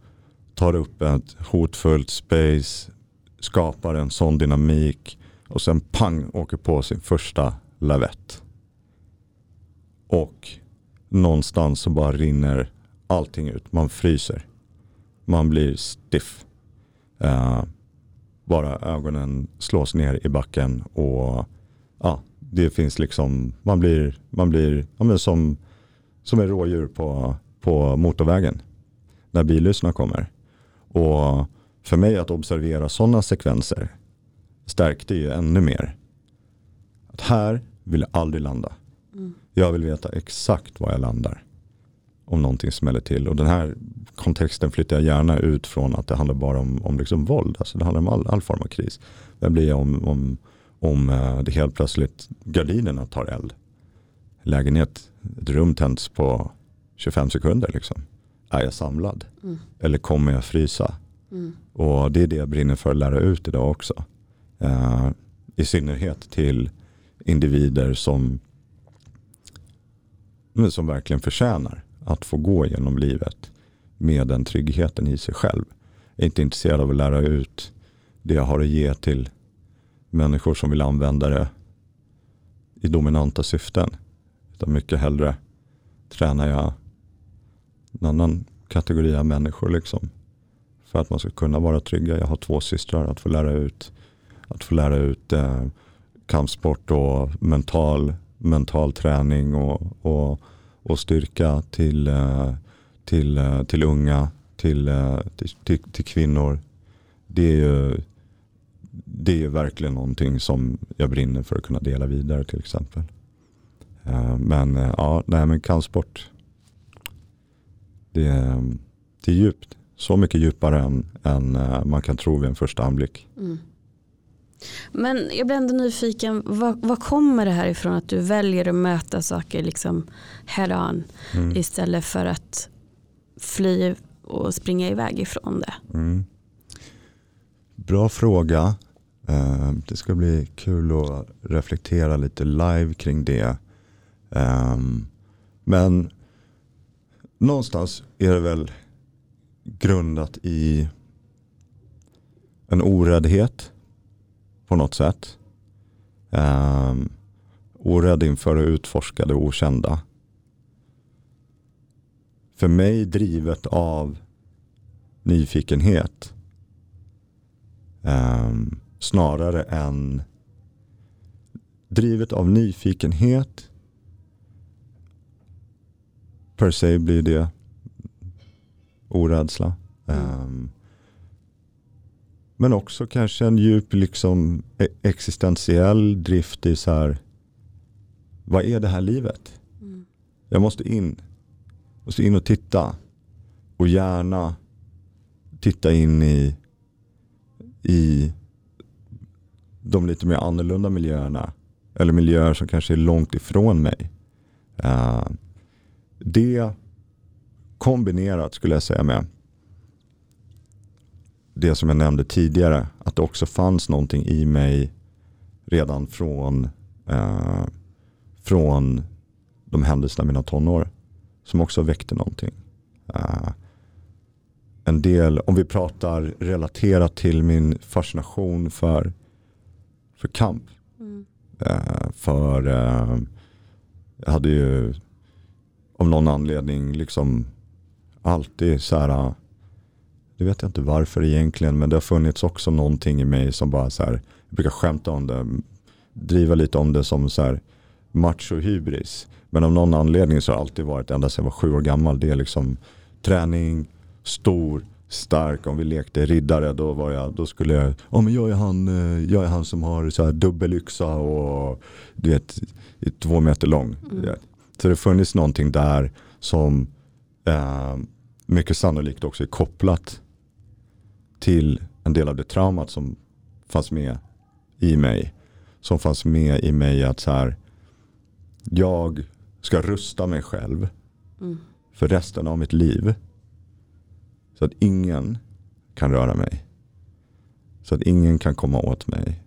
tar upp ett hotfullt space, skapar en sån dynamik och sen pang åker på sin första lavett. Och någonstans så bara rinner allting ut. Man fryser. Man blir stiff. Uh, bara ögonen slås ner i backen och ja, det finns liksom, man blir, man blir ja, som, som en rådjur på, på motorvägen när billyssna kommer. Och för mig att observera sådana sekvenser stärkte ju ännu mer. Att här vill jag aldrig landa. Mm. Jag vill veta exakt var jag landar. Om någonting smäller till. Och den här kontexten flyttar jag gärna ut från att det handlar bara om, om liksom våld. Alltså det handlar om all, all form av kris. Det blir om, om, om eh, det helt plötsligt gardinerna tar eld. Lägenhet, ett rum tänds på 25 sekunder. Liksom är jag samlad? Mm. Eller kommer jag frysa? Mm. Och det är det jag brinner för att lära ut idag också. Uh, I synnerhet till individer som, som verkligen förtjänar att få gå genom livet med den tryggheten i sig själv. Jag är inte intresserad av att lära ut det jag har att ge till människor som vill använda det i dominanta syften. Utan mycket hellre tränar jag en annan kategori av människor. Liksom. för att man ska kunna vara trygga. Jag har två systrar att få lära ut, att få lära ut eh, kampsport och mental, mental träning och, och, och styrka till, eh, till, eh, till unga, till, eh, till, till, till kvinnor. Det är ju det är verkligen någonting som jag brinner för att kunna dela vidare till exempel. Eh, men eh, ja, nej men kampsport. Det, det är djupt. Så mycket djupare än, än eh, man kan tro vid en första anblick. Mm. Men jag blir ändå nyfiken, vad, vad, kommer det här ifrån att du väljer att möta saker liksom head on mm. istället för att fly och springa iväg ifrån det? Mm. Bra fråga. Eh, det ska bli kul att reflektera lite live kring det. Ehm, men någonstans är det väl grundat i en oräddhet på något sätt. Um, orädd inför att utforska det okända. För mig drivet av nyfikenhet. Um, snarare än drivet av nyfikenhet per se blir det orädsla. Mm. Um, men också kanske en djup liksom e- existentiell drift i så här, vad är det här livet? Mm. Jag måste in, måste in och titta. Och gärna titta in i, i de lite mer annorlunda miljöerna. Eller miljöer som kanske är långt ifrån mig. Uh, det kombinerat skulle jag säga med det som jag nämnde tidigare. Att det också fanns någonting i mig redan från, uh, från de händelserna i mina tonår. Som också väckte någonting. Uh, en del, om vi pratar relaterat till min fascination för för kamp. Mm. Uh, för uh, jag hade ju av någon anledning liksom alltid så här, det vet jag inte varför egentligen, men det har funnits också någonting i mig som bara så här, jag brukar skämta om det, driva lite om det som så här macho hybris. Men av någon anledning så har det alltid varit, ända sedan jag var sju år gammal, det är liksom träning, stor, stark. Om vi lekte riddare då, var jag, då skulle jag, oh, men jag, är han, eh, jag är han som har så här dubbelyxa och du vet, två meter lång. Mm. Så det funnits någonting där som eh, mycket sannolikt också är kopplat till en del av det traumat som fanns med i mig. Som fanns med i mig att så här, jag ska rusta mig själv mm. för resten av mitt liv. Så att ingen kan röra mig. Så att ingen kan komma åt mig.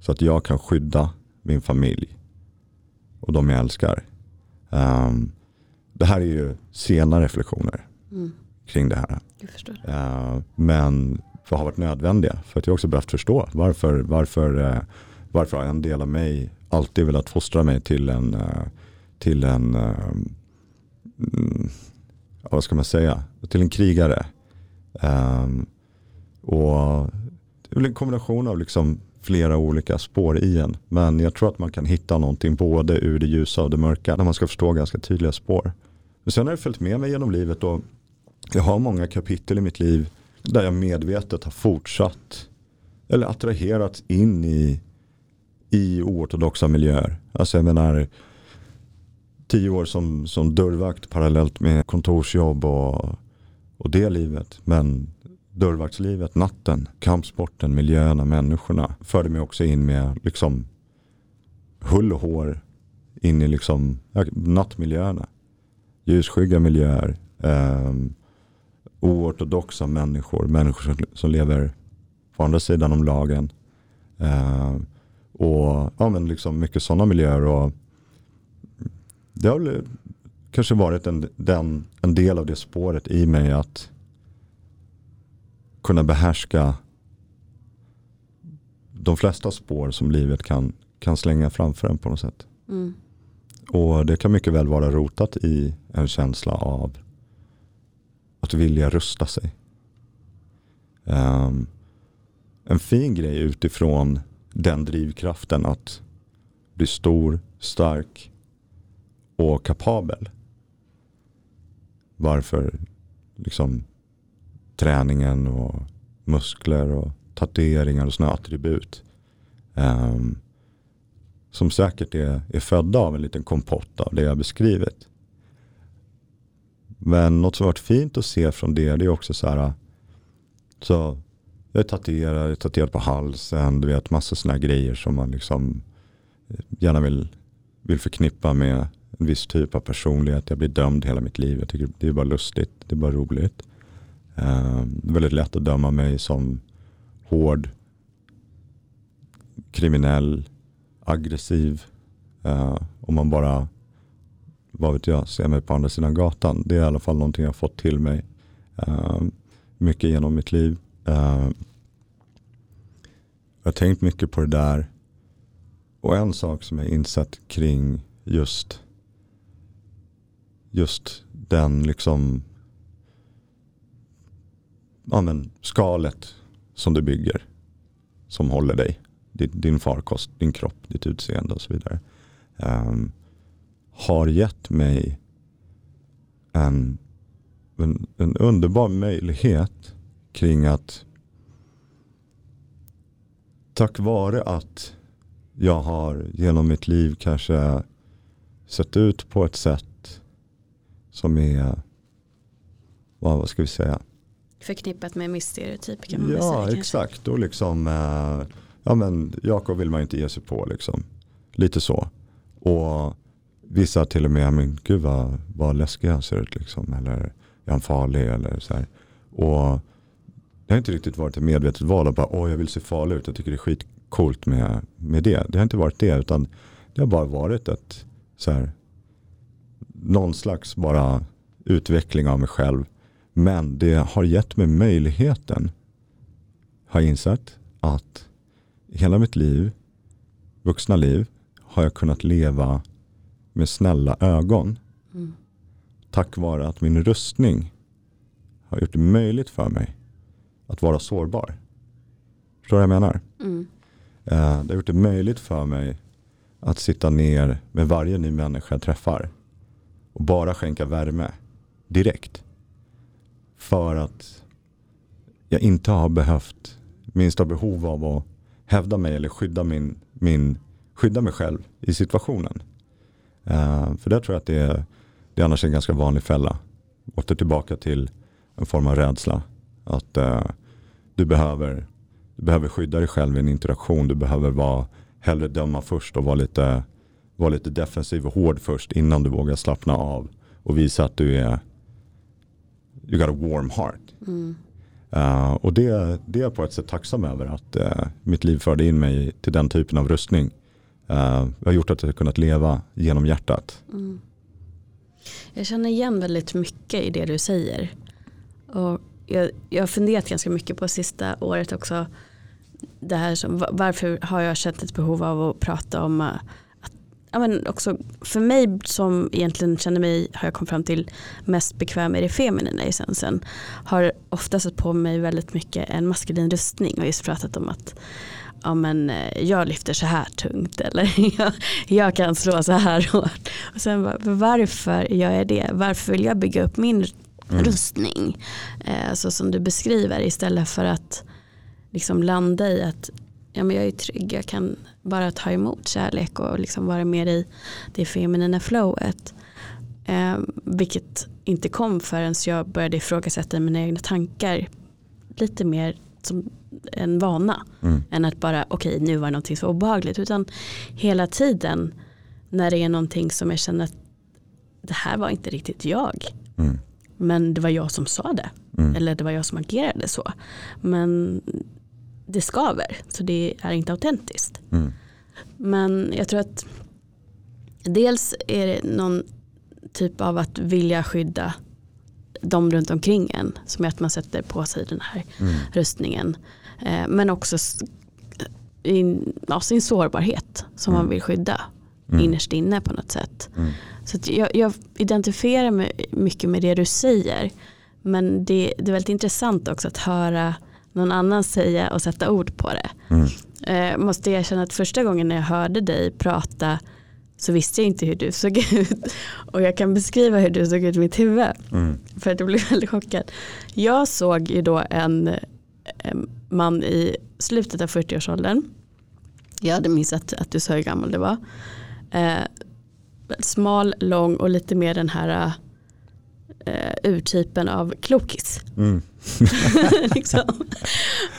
Så att jag kan skydda min familj och de jag älskar. Um, det här är ju sena reflektioner mm. kring det här. Uh, men för har varit nödvändiga. För att jag också behövt förstå varför, varför, uh, varför har en del av mig alltid velat fostra mig till en, uh, till en mm, vad ska man säga, till en krigare. Um, och det är väl en kombination av liksom flera olika spår i en. Men jag tror att man kan hitta någonting både ur det ljusa och det mörka när man ska förstå ganska tydliga spår. Men sen har det följt med mig genom livet och jag har många kapitel i mitt liv där jag medvetet har fortsatt eller attraherats in i, i oortodoxa miljöer. Alltså jag menar tio år som, som dörrvakt parallellt med kontorsjobb och, och det livet. Men dörrvaktslivet, natten, kampsporten, miljöerna, människorna förde mig också in med liksom hull och hår in i liksom nattmiljöerna. Ljusskygga miljöer. Eh, oortodoxa människor, människor som, som, lever på andra sidan om lagen. Eh, och ja, men liksom mycket sådana miljöer. och det har väl kanske varit en, den, en del av det spåret i mig att kunna behärska de flesta spår som livet kan, kan slänga framför en på något sätt. Mm. Och det kan mycket väl vara rotat i en känsla av att vilja rusta sig. Um, en fin grej utifrån den drivkraften att bli stor, stark och kapabel. Varför liksom träningen och muskler och tatueringar och sådana attribut. Um, som säkert är, är födda av en liten kompott av det jag beskrivit. Men något som varit fint att se från det, det är också så här. Så jag är tatuerad, jag är tatuerad på halsen, du vet massa sådana grejer som man liksom gärna vill, vill förknippa med en viss typ av personlighet. Jag blir dömd hela mitt liv. Jag tycker det är bara lustigt, det är bara roligt. Ehm, det är väldigt lätt att döma mig som hård, kriminell, aggressiv. Eh, om man bara, vad vet jag, ser mig på andra sidan gatan. Det är i alla fall någonting jag har fått till mig. Ehm, mycket genom mitt liv. Ehm, jag har tänkt mycket på det där. Och en sak som jag insett kring just, just den liksom ja, men skalet som du bygger. Som håller dig. Din, farkost, din kropp, ditt utseende och så vidare. Um, har gett mig en, en, en underbar möjlighet kring att tack vare att jag har genom mitt liv kanske sett ut på ett sätt som är, vad, ska vi säga? Förknippat med stereotyp kan man ja, säga. Ja exakt, och liksom, eh, ja men Jakob vill man inte ge sig på liksom. Lite så. Och vissa till och med, men gud vad, vad läskig han ser ut liksom. Eller är han farlig eller så här. Och det har inte riktigt varit ett medvetet val att bara, åh jag vill se farlig ut, jag tycker det är skitcoolt med, med det. Det har inte varit det, utan det har bara varit ett, så här, någon slags bara utveckling av mig själv. Men det har gett mig möjligheten, har jag insett, att hela mitt liv, vuxna liv, har jag kunnat leva med snälla ögon. Mm. Tack vare att min rustning har gjort det möjligt för mig att vara sårbar. Förstår du vad jag menar? Mm. Eh, det har gjort det möjligt för mig att sitta ner med varje ny människa jag träffar och bara skänka värme direkt. För att jag inte har behövt minsta behov av att hävda mig eller skydda, min, min, skydda mig själv i situationen. Uh, för där tror jag att det är, det är annars en ganska vanlig fälla. Åter tillbaka till en form av rädsla. Att uh, du, behöver, du behöver skydda dig själv i en interaktion. Du behöver vara, hellre döma först och vara lite, vara lite defensiv och hård först innan du vågar slappna av och visa att du är you got a warm heart. Mm. Uh, och det, det är jag på ett sätt tacksam över att uh, mitt liv förde in mig till den typen av rustning. Uh, har gjort att jag har kunnat leva genom hjärtat. Mm. Jag känner igen väldigt mycket i det du säger. Och jag, jag har funderat ganska mycket på sista året också. Det här som, varför har jag känt ett behov av att prata om ja, men också för mig som egentligen känner mig, har jag kommit fram till, mest bekväm i det feminina essensen. Har ofta satt på mig väldigt mycket en maskulin rustning och just pratat om att ja, men, eh, jag lyfter så här tungt eller jag, jag kan slå så här hårt. Och sen varför gör jag det? Varför vill jag bygga upp min mm. rustning? Eh, så som du beskriver istället för att liksom landa i att ja, men jag är trygg, jag kan bara ta emot kärlek och liksom vara mer i det feminina flowet. Eh, vilket inte kom förrän jag började ifrågasätta mina egna tankar lite mer som en vana. Mm. Än att bara okej okay, nu var det någonting så obehagligt. Utan hela tiden när det är någonting som jag känner att det här var inte riktigt jag. Mm. Men det var jag som sa det. Mm. Eller det var jag som agerade så. Men det skaver. Så det är inte autentiskt. Mm. Men jag tror att dels är det någon typ av att vilja skydda de runt omkring en. Som är att man sätter på sig den här mm. rustningen. Eh, men också in, ja, sin sårbarhet som mm. man vill skydda mm. innerst inne på något sätt. Mm. Så jag, jag, identifierar mig mycket med det du säger. Men det, det är väldigt intressant också att höra någon annan säga och sätta ord på det. Mm. Eh, måste jag erkänna att första gången när jag hörde dig prata så visste jag inte hur du såg ut. Och jag kan beskriva hur du såg ut i mitt huvud. Mm. För att jag blev väldigt chockad. Jag såg ju då en, en man i slutet av 40-årsåldern. Jag hade missat att du sa hur gammal det var. Eh, smal, lång och lite mer den här eh, urtypen av klokis. Mm. liksom.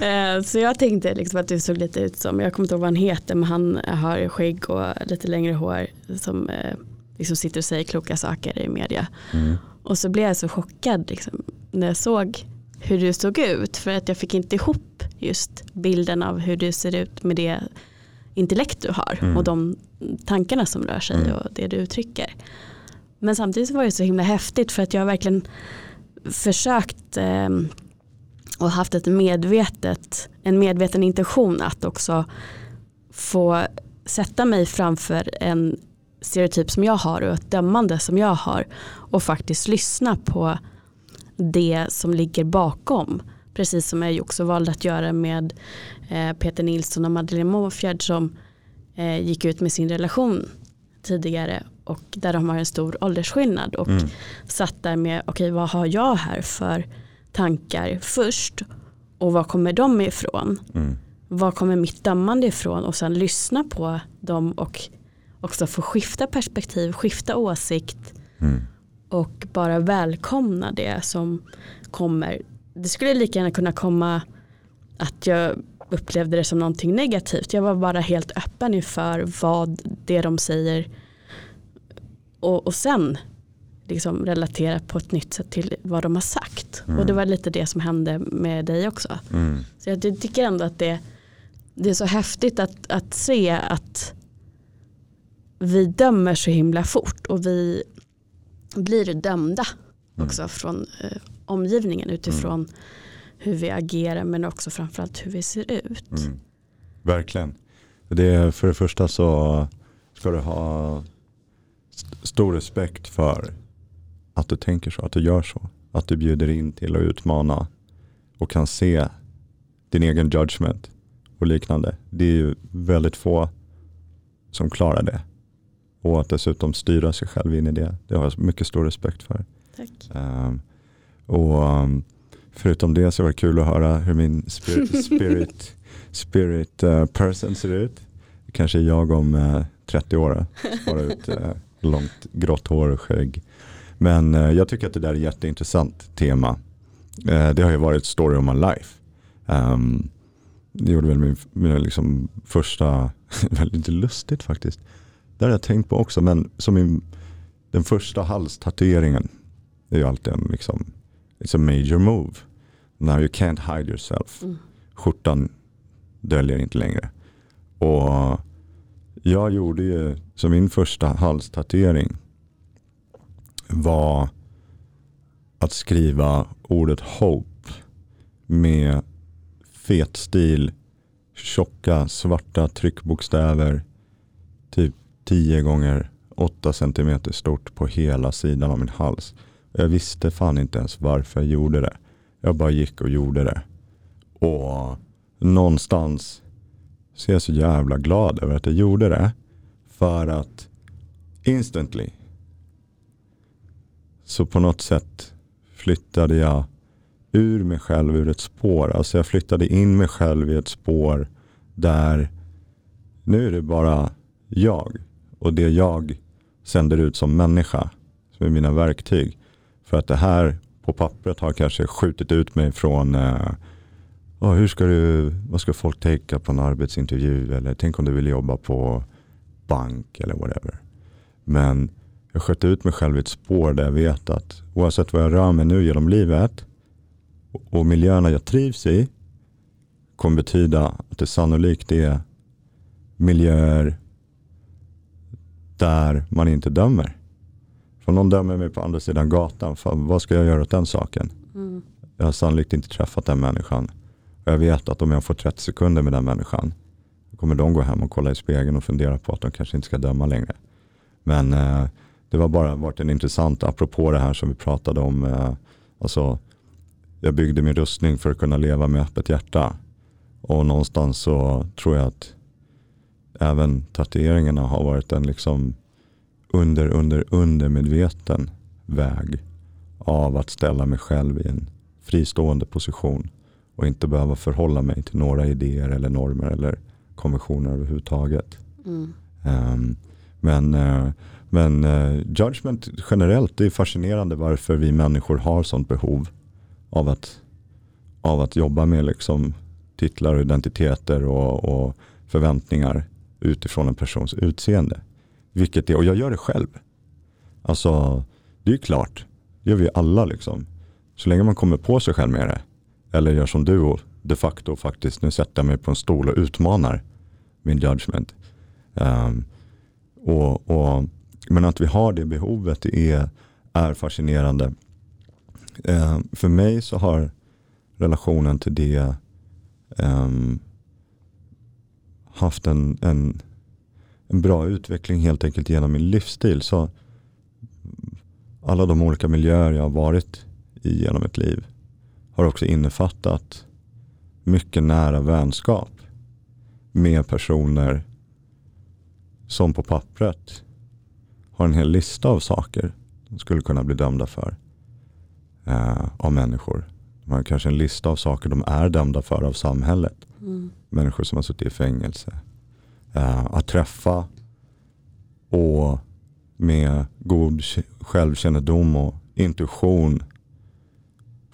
eh, så jag tänkte liksom att du såg lite ut som, jag kommer inte ihåg vad han heter, men han har skägg och lite längre hår som eh, liksom sitter och säger kloka saker i media. Mm. Och så blev jag så chockad liksom, när jag såg hur du såg ut för att jag fick inte ihop just bilden av hur du ser ut med det intellekt du har Mm. och de tankarna som rör sig Mm. och det du uttrycker. Men samtidigt var det så himla häftigt för att jag verkligen försökt eh, och haft ett medvetet, en medveten intention att också få sätta mig framför en stereotyp som jag har och ett dömande som jag har och faktiskt lyssna på det som ligger bakom. Precis som jag också valde att göra med eh, Peter Nilsson och Madeleine Måfjärd som eh, gick ut med sin relation tidigare och där de har en stor åldersskillnad och Mm. satt där med okej vad har jag här för tankar först och var kommer de ifrån? Mm. Var kommer mitt dömande ifrån och sen lyssna på dem och också få skifta perspektiv, skifta åsikt Mm. och bara välkomna det som kommer. Det skulle lika gärna kunna komma att jag upplevde det som någonting negativt. Jag var bara helt öppen inför vad det de säger och, och sen liksom relatera på ett nytt sätt till vad de har sagt. Mm. Och det var lite det som hände med dig också. Mm. Så jag ty- tycker ändå att det, det är så häftigt att, att se att vi dömer så himla fort och vi blir dömda Mm. också från eh, omgivningen utifrån hur vi agerar men också framförallt hur vi ser ut. Mm. Verkligen. Det är, för det första så ska du ha stor respekt för att du tänker så, att du gör så. Att du bjuder in till att utmana och kan se din egen judgment och liknande. Det är ju väldigt få som klarar det. Och att dessutom styra sig själv in i det, det har jag mycket stor respekt för. Tack. Um, och um, förutom det så var det kul att höra hur min spirit, spirit, spirit uh, person ser ut. Kanske jag om uh, 30 år. Spara ut uh, långt grått hår och skägg. Men uh, jag tycker att det där är ett jätteintressant tema. Uh, det har ju varit story of my life. Um, det gjorde väl min, min liksom första, väldigt lustigt faktiskt. Det har jag tänkt på också, men som min, den första halstatueringen är ju alltid en liksom, it's a major move. Now you can't hide yourself. Mm. Skjortan döljer inte längre. Och jag gjorde ju, så min första halstatuering var att skriva ordet hope med fet stil, tjocka svarta tryckbokstäver, typ 10 gånger 8 centimeter stort på hela sidan av min hals. Jag visste fan inte ens varför jag gjorde det. Jag bara gick och gjorde det. Och någonstans så är jag så jävla glad över att jag gjorde det. För att instantly så på något sätt flyttade jag ur mig själv ur ett spår. Alltså jag flyttade in mig själv i ett spår där nu är det bara jag och det jag sänder ut som människa som är mina verktyg. För att det här på pappret har kanske skjutit ut mig från eh, "Åh, hur ska du, vad ska folk tänka på en arbetsintervju eller tänk om du vill jobba på bank eller whatever. Men jag sköt ut mig själv i ett spår där jag vet att oavsett vad jag rör mig nu genom livet och- miljöerna jag trivs i kommer betyda att det sannolikt är miljöer där man inte dömer. För om någon dömer mig på andra sidan gatan, fan, vad ska jag göra åt den saken? Mm. Jag har sannolikt inte träffat den människan. Och jag vet att om jag får 30 sekunder med den människan, då kommer de gå hem och kolla i spegeln och fundera på att de kanske inte ska döma längre. Men eh, det var bara varit en intressant, apropå det här som vi pratade om, eh, alltså jag byggde min rustning för att kunna leva med öppet hjärta. Och någonstans så tror jag att även tatueringarna har varit en liksom under, under, undermedveten väg av att ställa mig själv i en fristående position och inte behöva förhålla mig till några idéer eller normer eller konventioner överhuvudtaget. Mm. Um, men uh, men uh, judgment generellt, det är fascinerande varför vi människor har sånt behov av att, av att jobba med liksom titlar och identiteter och, och förväntningar utifrån en persons utseende. Vilket är, och jag gör det själv. Alltså, det är klart, det gör vi alla liksom. Så länge man kommer på sig själv med det. Eller gör som du och de facto faktiskt, nu sätter jag mig på en stol och utmanar min judgment. Um, och, och, men att vi har det behovet är, är fascinerande. Um, för mig så har relationen till det um, haft en, en, en bra utveckling helt enkelt genom min livsstil. Så alla de olika miljöer jag har varit i genom ett liv har också innefattat mycket nära vänskap med personer som på pappret har en hel lista av saker de skulle kunna bli dömda för eh, av människor. De har kanske en lista av saker de är dömda för av samhället. Mm. Människor som har suttit i fängelse. Eh, att träffa och med god självkännedom och intuition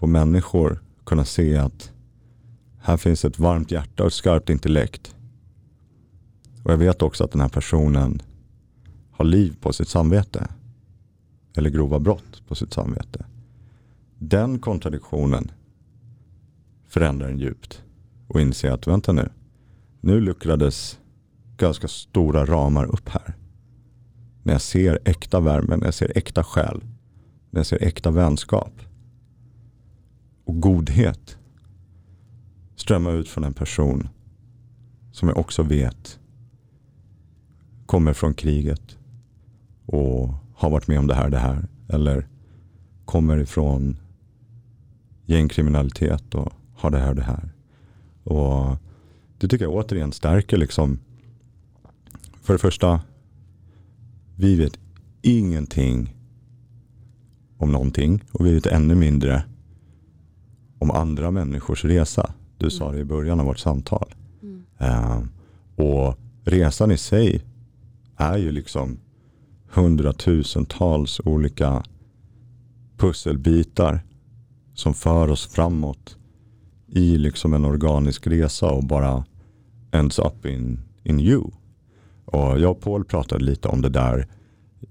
på människor kunna se att här finns ett varmt hjärta och ett skarpt intellekt. Och jag vet också att den här personen har liv på sitt samvete. Eller grova brott på sitt samvete. Den kontradiktionen förändrar en djupt. Och inser att vänta nu. Nu luckrades ganska stora ramar upp här. När jag ser äkta värme, när jag ser äkta själ. När jag ser äkta vänskap. Och godhet strömma ut från en person som jag också vet kommer från kriget och har varit med om det här, det här. Eller kommer ifrån gängkriminalitet och har det här, det här. Och det tycker jag återigen stärker liksom. För det första, vi vet ingenting om någonting och vi vet ännu mindre om andra människors resa. Du sa det i början av vårt samtal. Mm. Uh, och resan i sig är ju liksom hundratusentals olika pusselbitar som för oss framåt i liksom en organisk resa och bara ends up in, in you. Och jag och Paul pratade lite om det där.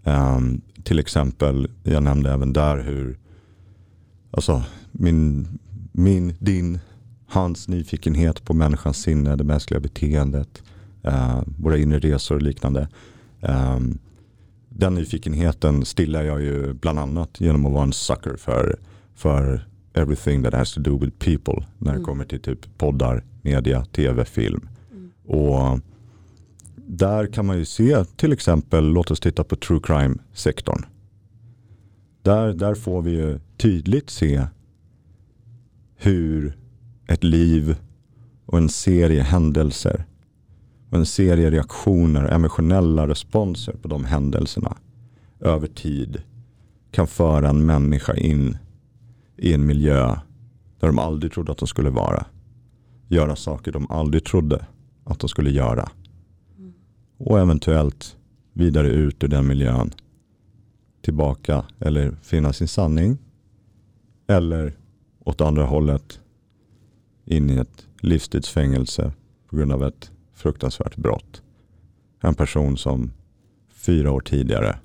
Um, till exempel, jag nämnde även där hur alltså, min, min, din, hans nyfikenhet på människans sinne, det mänskliga beteendet, uh, våra inre resor och liknande. Um, den nyfikenheten stillar jag ju bland annat genom att vara en sucker för, för everything that has to do with people när det mm. kommer till typ poddar, media, tv, film. Mm. Och där kan man ju se till exempel, låt oss titta på true crime-sektorn. Där, där får vi ju tydligt se hur ett liv och en serie händelser och en serie reaktioner, och emotionella responser på de händelserna över tid kan föra en människa in i en miljö där de aldrig trodde att de skulle vara. Göra saker de aldrig trodde att de skulle göra. Och eventuellt vidare ut ur den miljön. Tillbaka eller finna sin sanning. Eller åt andra hållet in i ett livstidsfängelse på grund av ett fruktansvärt brott. En person som fyra år tidigare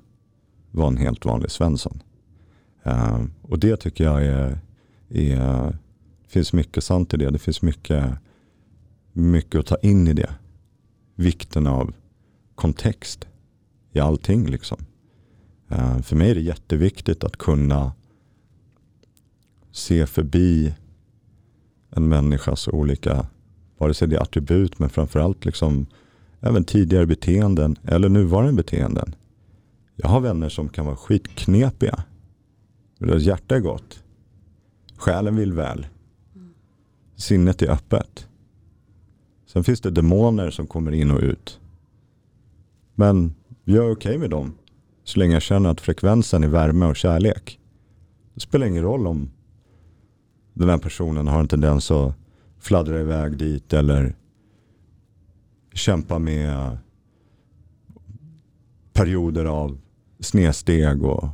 var en helt vanlig Svensson. Uh, och det tycker jag är, är, finns mycket sant i det. Det finns mycket, mycket att ta in i det. Vikten av kontext i allting. Liksom. Uh, för mig är det jätteviktigt att kunna se förbi en människas olika, vare sig det är attribut men framförallt liksom även tidigare beteenden eller nuvarande beteenden. Jag har vänner som kan vara skitknepiga. Deras hjärta är gott. Själen vill väl. Sinnet är öppet. Sen finns det demoner som kommer in och ut. Men jag är okej okay med dem. Så länge jag känner att frekvensen är värme och kärlek. Det spelar ingen roll om den här personen har en tendens att fladdra iväg dit eller kämpa med perioder av snedsteg och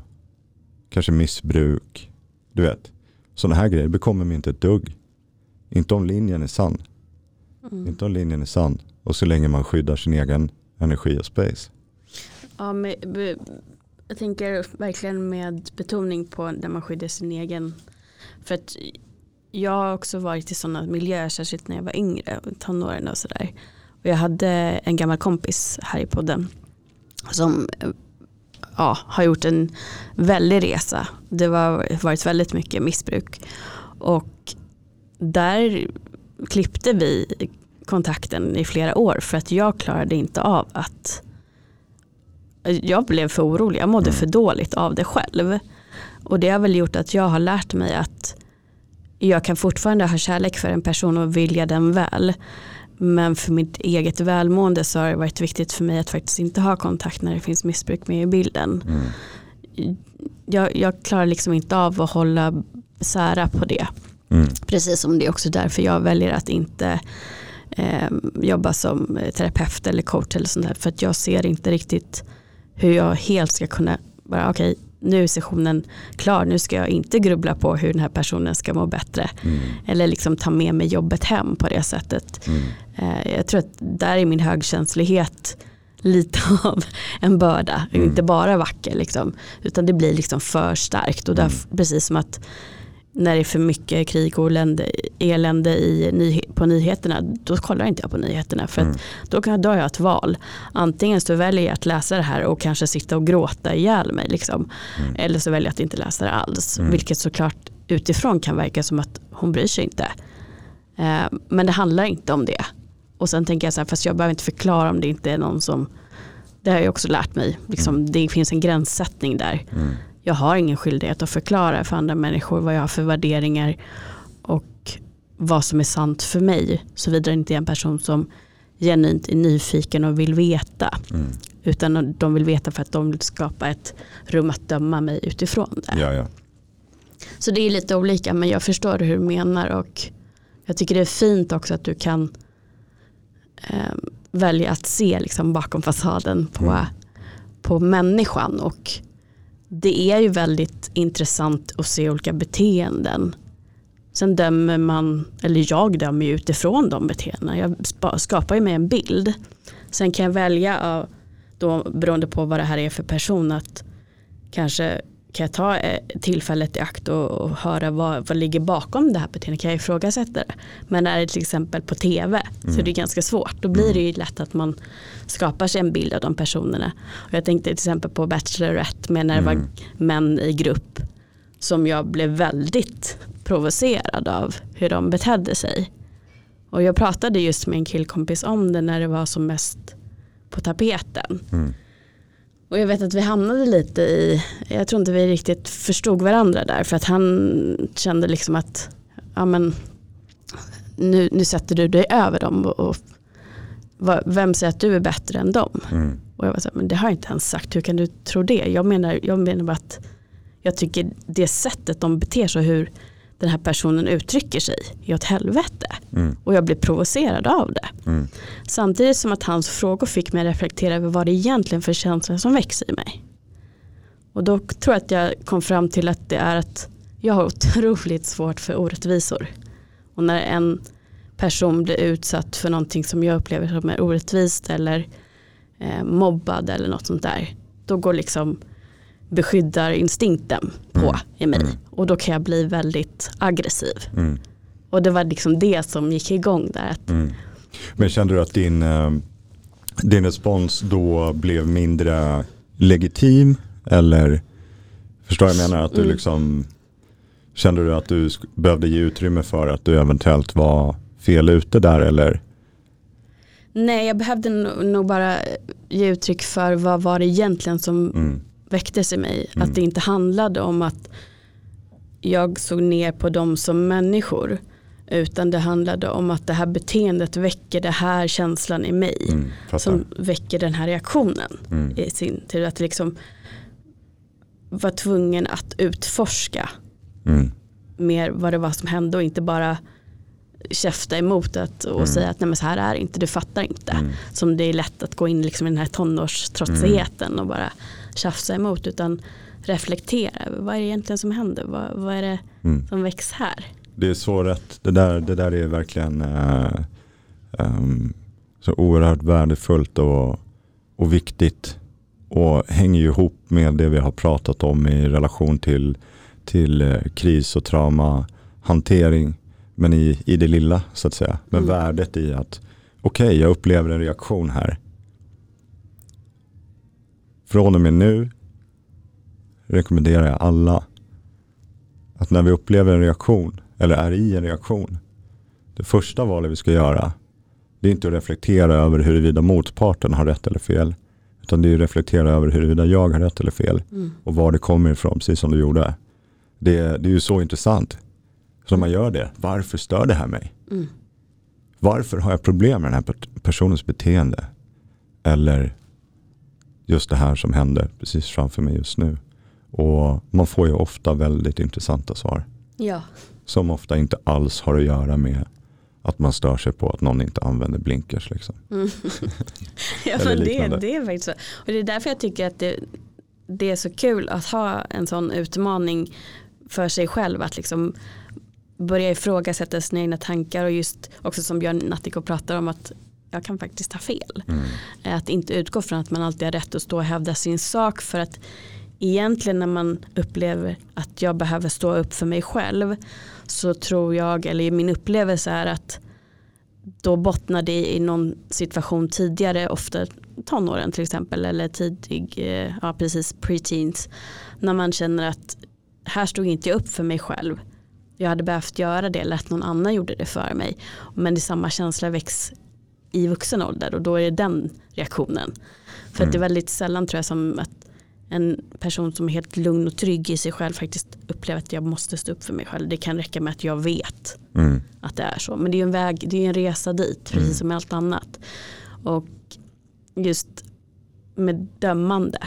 kanske missbruk. Du vet, sådana här grejer bekommer mig inte ett dugg. Inte om linjen är sann. Mm. Inte om linjen är sann. Och så länge man skyddar sin egen energi och space. Ja, men, jag tänker verkligen med betoning på när man skyddar sin egen. För att jag har också varit i sådana miljöer, särskilt när jag var yngre, tonåren och sådär. Och jag hade en gammal kompis här i podden som ja, har gjort en väldig resa. Det har varit väldigt mycket missbruk. Och där klippte vi kontakten i flera år för att jag klarade inte av att jag blev för orolig, jag mådde mm. för dåligt av det själv. Och det har väl gjort att jag har lärt mig att jag kan fortfarande ha kärlek för en person och vilja den väl. Men för mitt eget välmående så har det varit viktigt för mig att faktiskt inte ha kontakt när det finns missbruk med i bilden. Mm. Jag, jag, klarar liksom inte av att hålla sära på det. Mm. Precis som det är också därför jag väljer att inte eh, jobba som terapeut eller coach eller sånt där. För att jag ser inte riktigt hur jag helt ska kunna bara okej okay, nu är sessionen klar, nu ska jag inte grubbla på hur den här personen ska må bättre. Mm. Eller liksom ta med mig jobbet hem på det sättet. Mm. Eh, jag tror att där är min högkänslighet lite av en börda, mm. inte bara vacker liksom, utan det blir liksom för starkt och därför, mm. precis som att när det är för mycket krig och elände, elände i, ny, på nyheterna, då kollar inte jag på nyheterna. För mm. då, kan, då har jag ett val. Antingen så väljer jag att läsa det här och kanske sitta och gråta ihjäl mig. Liksom. Mm. Eller så väljer jag att inte läsa det alls. Mm. Vilket såklart utifrån kan verka som att hon bryr sig inte. Eh, men det handlar inte om det. Och sen tänker jag så här, fast jag behöver inte förklara om det inte är någon som, det har jag också lärt mig, liksom, mm. det finns en gränssättning där. Jag har ingen skyldighet att förklara för andra människor vad jag har för värderingar och vad som är sant för mig. Såvida det inte är en person som genuint är nyfiken och vill veta. Mm. Utan de vill veta för att de vill skapa ett rum att döma mig utifrån det. Ja, ja. Så det är lite olika men jag förstår hur du menar och jag tycker det är fint också att du kan eh, välja att se liksom bakom fasaden på, mm. på människan och det är ju väldigt intressant att se olika beteenden. Sen dömer man, eller jag dömer ju utifrån de beteendena. Jag skapar ju mig en bild. Sen kan jag välja, då, beroende på vad det här är för person, att kanske kan jag ta eh, tillfället i akt och, och höra vad, vad ligger bakom det här beteendet? Kan jag ifrågasätta det? Men är det till exempel på tv mm. så är det ganska svårt. Då blir det ju lätt att man skapar sig en bild av de personerna. Och jag tänkte till exempel på Bachelorette med när det mm. var män i grupp som jag blev väldigt provocerad av hur de betedde sig. Och jag pratade just med en killkompis om det när det var som mest på tapeten. Mm. Och jag vet att vi hamnade lite i, jag tror inte vi riktigt förstod varandra där för att han kände liksom att ja men, nu, nu sätter du dig över dem och, och vem säger att du är bättre än dem? Mm. Och jag var så här, men det har jag inte ens sagt, hur kan du tro det? Jag menar, jag menar bara att jag tycker det sättet de beter sig hur den här personen uttrycker sig är åt helvete. Mm. Och jag blir provocerad av det. Mm. Samtidigt som att hans frågor fick mig att reflektera över vad det egentligen för känslor som växer i mig. Och då tror jag att jag kom fram till att det är att jag har otroligt svårt för orättvisor. Och när en person blir utsatt för någonting som jag upplever som är orättvist eller eh, mobbad eller något sånt där. Då går liksom beskyddarinstinkten på mm. i mig. Mm. Och då kan jag bli väldigt aggressiv. Mm. Och det var liksom det som gick igång där. Mm. Men kände du att din, eh, din respons då blev mindre legitim? Eller förstår jag menar? Att du mm. liksom Kände du att du behövde ge utrymme för att du eventuellt var fel ute där eller? Nej, jag behövde nog bara ge uttryck för vad var det egentligen som mm. Väcktes i mig. Mm. Att det inte handlade om att jag såg ner på dem som människor. Utan det handlade om att det här beteendet väcker det här känslan i mig. Mm, som väcker den här reaktionen. Mm. I sin tur att liksom var tvungen att utforska Mm. mer vad det var som hände och inte bara käfta emot det och Mm. säga att nej men så här är det inte, du fattar inte. Mm. Som det är lätt att gå in liksom i den här tonårstrotsigheten och bara tjafsa emot utan reflektera över vad är det egentligen som händer, vad, vad är det Mm. som väcks här. Det är så rätt. Det där, det där är verkligen eh, ehm, så oerhört värdefullt och, och viktigt. Och hänger ju ihop med det vi har pratat om i relation till, till eh, kris och traumahantering. Men i, i det lilla så att säga. Men Mm. värdet i att okej, jag upplever en reaktion här. Från och med nu rekommenderar jag alla att när vi upplever en reaktion eller är i en reaktion. Det första valet vi ska göra det är inte att reflektera över huruvida motparten har rätt eller fel. Utan det är att reflektera över huruvida jag har rätt eller fel. Mm. Och var det kommer ifrån, precis som du gjorde. Det, det är ju så intressant. Så när man gör det, varför stör det här mig? Mm. Varför har jag problem med den här per- personens beteende? Eller just det här som hände precis framför mig just nu. Och man får ju ofta väldigt intressanta svar. Ja. Som ofta inte alls har att göra med att man stör sig på att någon inte använder blinkers. Liksom. Mm. ja men det, det är faktiskt så. Och det är därför jag tycker att det, det är så kul att ha en sån utmaning för sig själv. Att liksom börja ifrågasätta sina egna tankar och just också som Björn Nattiko pratar om att jag kan faktiskt ha fel. Mm. Att inte utgå från att man alltid har rätt att stå och hävda sin sak för att egentligen när man upplever att jag behöver stå upp för mig själv så tror jag, eller min upplevelse är att då bottnar det i någon situation tidigare, ofta tonåren till exempel eller tidig, eh, ja precis preteens, när man känner att här stod inte jag upp för mig själv. Jag hade behövt göra det eller att någon annan gjorde det för mig. Men det samma känsla väcks i vuxen ålder och då är det den reaktionen. För Mm. att det är väldigt sällan tror jag som att en person som är helt lugn och trygg i sig själv faktiskt upplever att jag måste stå upp för mig själv. Det kan räcka med att jag vet Mm. att det är så. Men det är en väg, det är en resa dit, precis Mm. som med allt annat. Och just med dömande.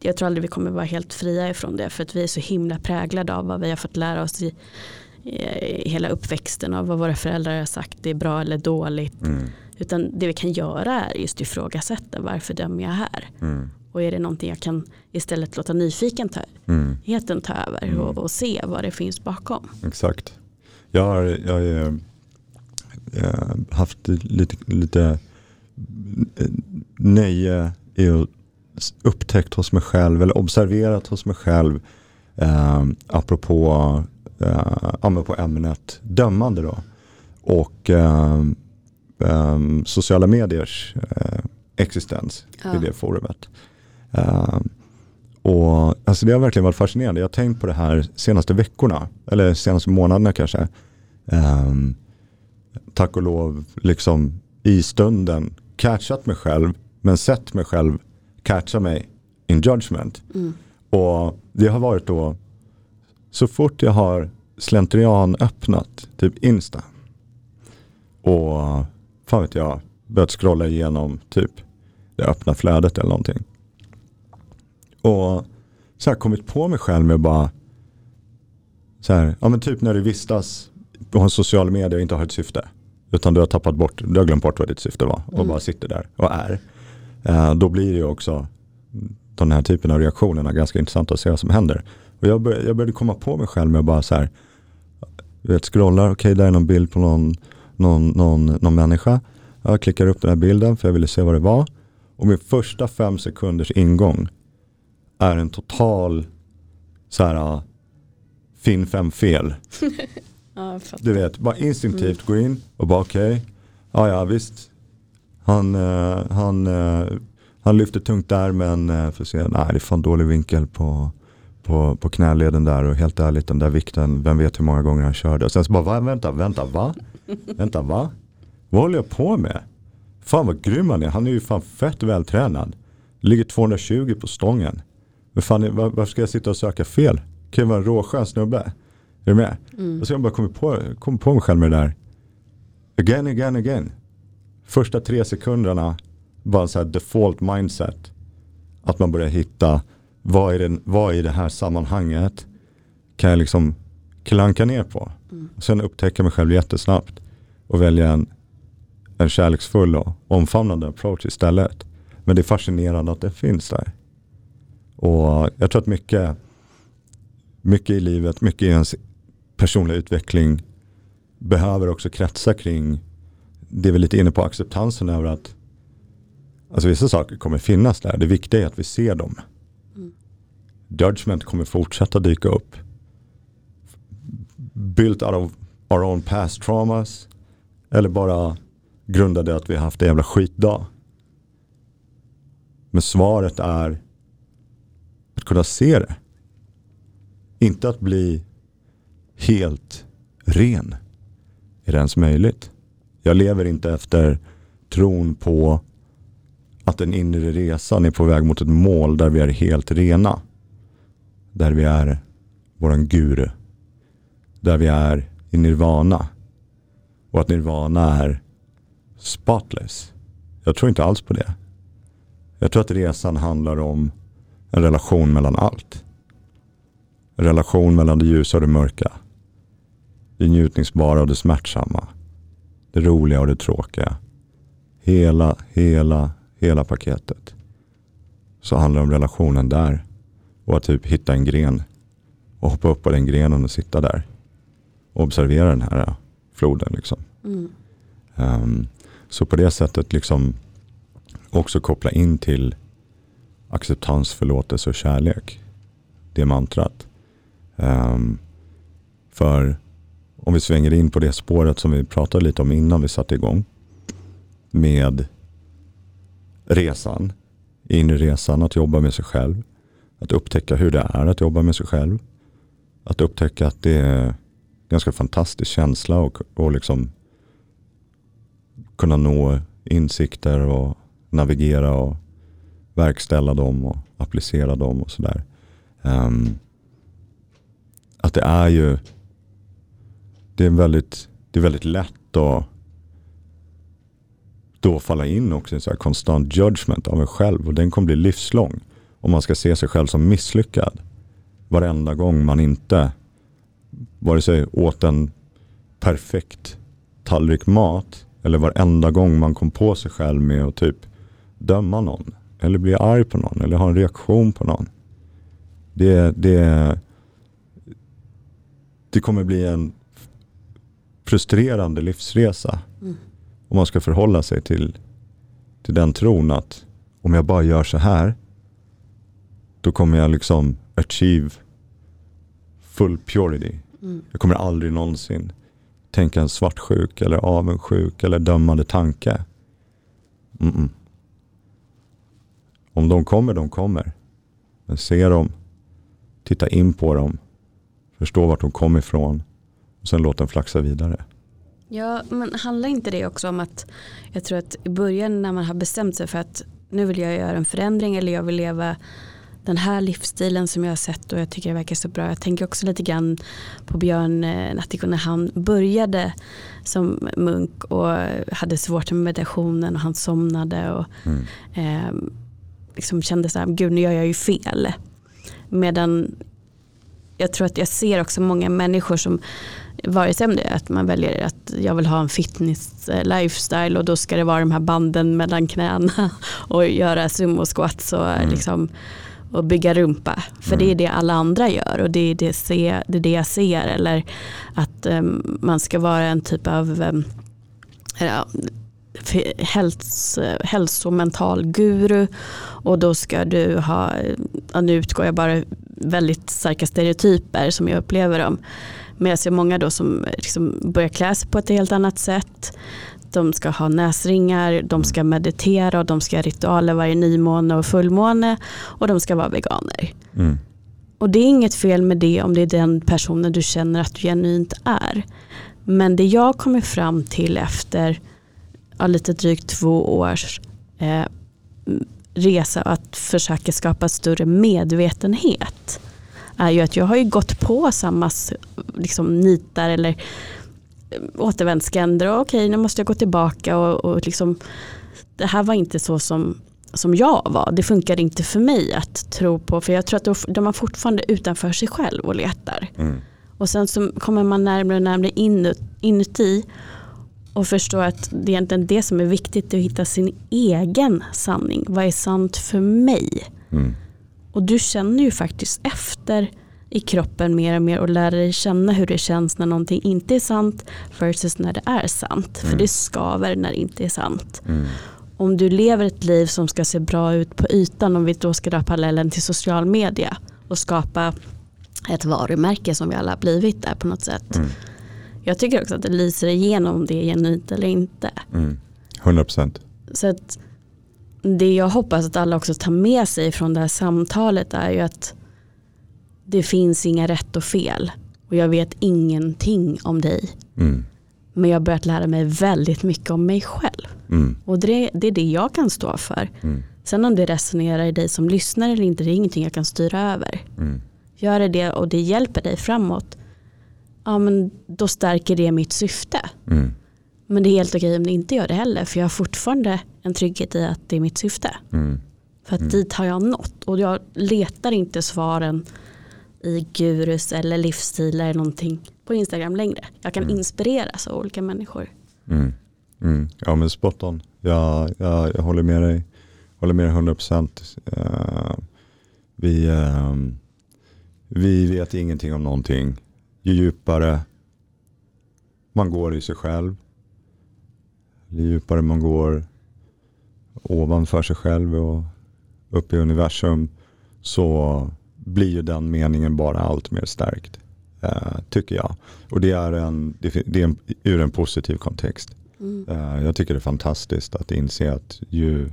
Jag tror aldrig vi kommer vara helt fria ifrån det. För att vi är så himla präglade av vad vi har fått lära oss i hela uppväxten. Av vad våra föräldrar har sagt, det är bra eller dåligt. Mm. Utan det vi kan göra är just ifrågasätta, varför dömer jag här? Mm. Och är det någonting jag kan istället låta nyfiken ta, Mm. ta över Mm. och, och se vad det finns bakom. Exakt. Jag har, jag ju, eh, haft lite, lite eh, nöje i att upptäckt hos mig själv eller observerat hos mig själv eh, apropå eh, ja, på ämnet dömande då. Och eh, eh, sociala mediers eh, existens i det forumet. Eh, och alltså det har verkligen varit fascinerande. Jag har tänkt på det här senaste veckorna, eller senaste månaderna kanske. Ehm, tack och lov, liksom i stunden catchat mig själv, men sett mig själv catcha mig in judgment. Mm. Och det har varit då, så fort jag har slentrian öppnat, typ Insta. Och fan vet jag, börjat scrolla igenom typ det öppna flödet eller någonting. Och så här kommit på mig själv med bara så här, ja men typ när du vistas på en social media och inte har ett syfte. Utan du har tappat bort, du har glömt bort vad ditt syfte var och Mm. bara sitter där och är. Eh, då blir det ju också den här typen av reaktionerna ganska intressant att se vad som händer. Och jag, bör, jag började komma på mig själv med att bara så här, vet scrollar, okej där är någon bild på någon, någon, någon, någon människa. Jag klickar upp den här bilden för jag ville se vad det var. Och min första fem sekunders ingång är en total så här uh, fin fem fel. Ja, jag. Du vet, bara instinktivt gå in och bara okej, ja ja visst. Han, eh, han, eh, han lyfter tungt där men uh, får se, nej det är fan dålig vinkel på, på, på knäleden där och helt ärligt den där vikten, vem vet hur många gånger han körde. Och sen så bara, va, vänta, vänta, va? Vänta, va? Vad håller jag på med? Fan vad grym han är, han är ju fan fett vältränad. Ligger 220 på stången. Men fan, var- varför ska jag sitta och söka fel? kan ju vara en råskön snubbe. Är du med? Mm. Och så har jag bara kommit på, kommit på mig själv med det där. Again, again, again. Första tre sekunderna bara så här default mindset. Att man börjar hitta vad är, det, vad i det här sammanhanget kan jag liksom klanka ner på. Mm. Och sen upptäcka mig själv jättesnabbt och välja en, en kärleksfull och omfamnande approach istället. Men det är fascinerande att det finns där. Och jag tror att mycket, mycket i livet, mycket i ens personliga utveckling behöver också kretsa kring det vi är lite inne på acceptansen över att alltså vissa saker kommer finnas där. Det viktiga är att vi ser dem. Judgment kommer fortsätta dyka upp. Built out of our own past traumas. Eller bara grundade att vi har haft en jävla skitdag. Men svaret är att kunna se det. Inte att bli helt ren. Är det ens möjligt? Jag lever inte efter tron på att den inre resan är på väg mot ett mål där vi är helt rena. Där vi är våran guru. Där vi är i nirvana. Och att nirvana är spotless. Jag tror inte alls på det. Jag tror att resan handlar om en relation mellan allt. En relation mellan det ljusa och det mörka. Det njutningsbara och det smärtsamma. Det roliga och det tråkiga. Hela, hela, hela paketet. Så handlar det om relationen där. Och att typ hitta en gren. Och hoppa upp på den grenen och sitta där. Och observera den här floden liksom. Mm. Um, så på det sättet liksom också koppla in till acceptans, förlåtelse och kärlek. Det mantrat. Um, för om vi svänger in på det spåret som vi pratade lite om innan vi satte igång. Med resan, in i resan, att jobba med sig själv. Att upptäcka hur det är att jobba med sig själv. Att upptäcka att det är en ganska fantastisk känsla och, och liksom kunna nå insikter och navigera och verkställa dem och applicera dem och sådär. Um, att det är ju det är väldigt, det är väldigt lätt att då falla in också i en så här konstant judgment av en själv och den kommer bli livslång. Om man ska se sig själv som misslyckad varenda gång man inte vare sig åt en perfekt tallrik mat eller varenda gång man kom på sig själv med att typ döma någon eller bli arg på någon eller ha en reaktion på någon. Det, det, det kommer bli en frustrerande livsresa. Mm. Om man ska förhålla sig till, till den tron att om jag bara gör så här då kommer jag liksom achieve full purity. Mm. Jag kommer aldrig någonsin tänka en svartsjuk eller avundsjuk eller dömande tanke. Mm -mm. Om de kommer, de kommer. Men se dem, titta in på dem, förstå vart de kommer ifrån och sen låt dem flaxa vidare. Ja, men handlar inte det också om att jag tror att i början när man har bestämt sig för att nu vill jag göra en förändring eller jag vill leva den här livsstilen som jag har sett och jag tycker det verkar så bra. Jag tänker också lite grann på Björn eh, Natthiko när han började som munk och hade svårt med meditationen och han somnade och Mm. eh, liksom kände så här, gud nu gör jag ju fel. Medan jag tror att jag ser också många människor som vare sig om det är att man väljer att jag vill ha en fitness lifestyle och då ska det vara de här banden mellan knäna och göra sumo squats och, Mm. liksom, och bygga rumpa. För det är Mm. det alla andra gör och det är det, se, det, är det jag ser. Eller att um, man ska vara en typ av um, ja, häls, hälsomental guru och då ska du ha, ja, nu utgår jag bara väldigt starka stereotyper som jag upplever dem. Men jag ser många då som liksom börjar klä sig på ett helt annat sätt. De ska ha näsringar, de ska meditera och de ska ha ritualer varje nymåne och fullmåne och de ska vara veganer. Mm. Och det är inget fel med det om det är den personen du känner att du genuint är. Men det jag kommer fram till efter ja, lite drygt två års eh, resa att försöka skapa större medvetenhet. är ju att jag har ju gått på samma liksom, nitar eller återvändsgränder. Okej, nu måste jag gå tillbaka och, och liksom, det här var inte så som, som jag var. Det funkar inte för mig att tro på. För jag tror att då, då man fortfarande utanför sig själv och letar. Mm. Och sen så kommer man närmare och närmare inut, inuti och förstår att det är egentligen det som är viktigt, att hitta sin egen sanning. Vad är sant för mig? Mm. Och du känner ju faktiskt efter i kroppen mer och mer och lär dig känna hur det känns när någonting inte är sant versus när det är sant. Mm. För det skaver när det inte är sant. Mm. Om du lever ett liv som ska se bra ut på ytan, om vi då ska dra parallellen till social media och skapa ett varumärke som vi alla har blivit där på något sätt. Mm. Jag tycker också att det lyser igenom om det är genuint eller inte. Mm. 100%. Så att det jag hoppas att alla också tar med sig från det här samtalet är ju att det finns inga rätt och fel. Och jag vet ingenting om dig. Mm. Men jag har börjat lära mig väldigt mycket om mig själv. Mm. Och det, det, är det jag kan stå för. Mm. Sen om det resonerar i dig som lyssnar eller inte, det är ingenting jag kan styra över. Mm. Gör det det och det hjälper dig framåt, ja men då stärker det mitt syfte. Mm. Men det är helt okej om det inte gör det heller, för jag har fortfarande en trygghet i att det är mitt syfte. Mm. För att mm. dit har jag nått och jag letar inte svaren i gurus eller livsstilar eller någonting på Instagram längre. Jag kan mm. inspireras av olika människor. Mm. Mm. Ja men spot on. Jag, jag, jag håller med dig. Håller med dig 100 procent. Uh, vi, uh, vi vet ingenting om någonting. Ju djupare man går i sig själv, ju djupare man går ovanför sig själv och upp i universum så blir ju den meningen bara allt mer stärkt. Uh, tycker jag. Och det är, en, det är en, ur en positiv kontext. Mm. Uh, jag tycker det är fantastiskt att inse att ju,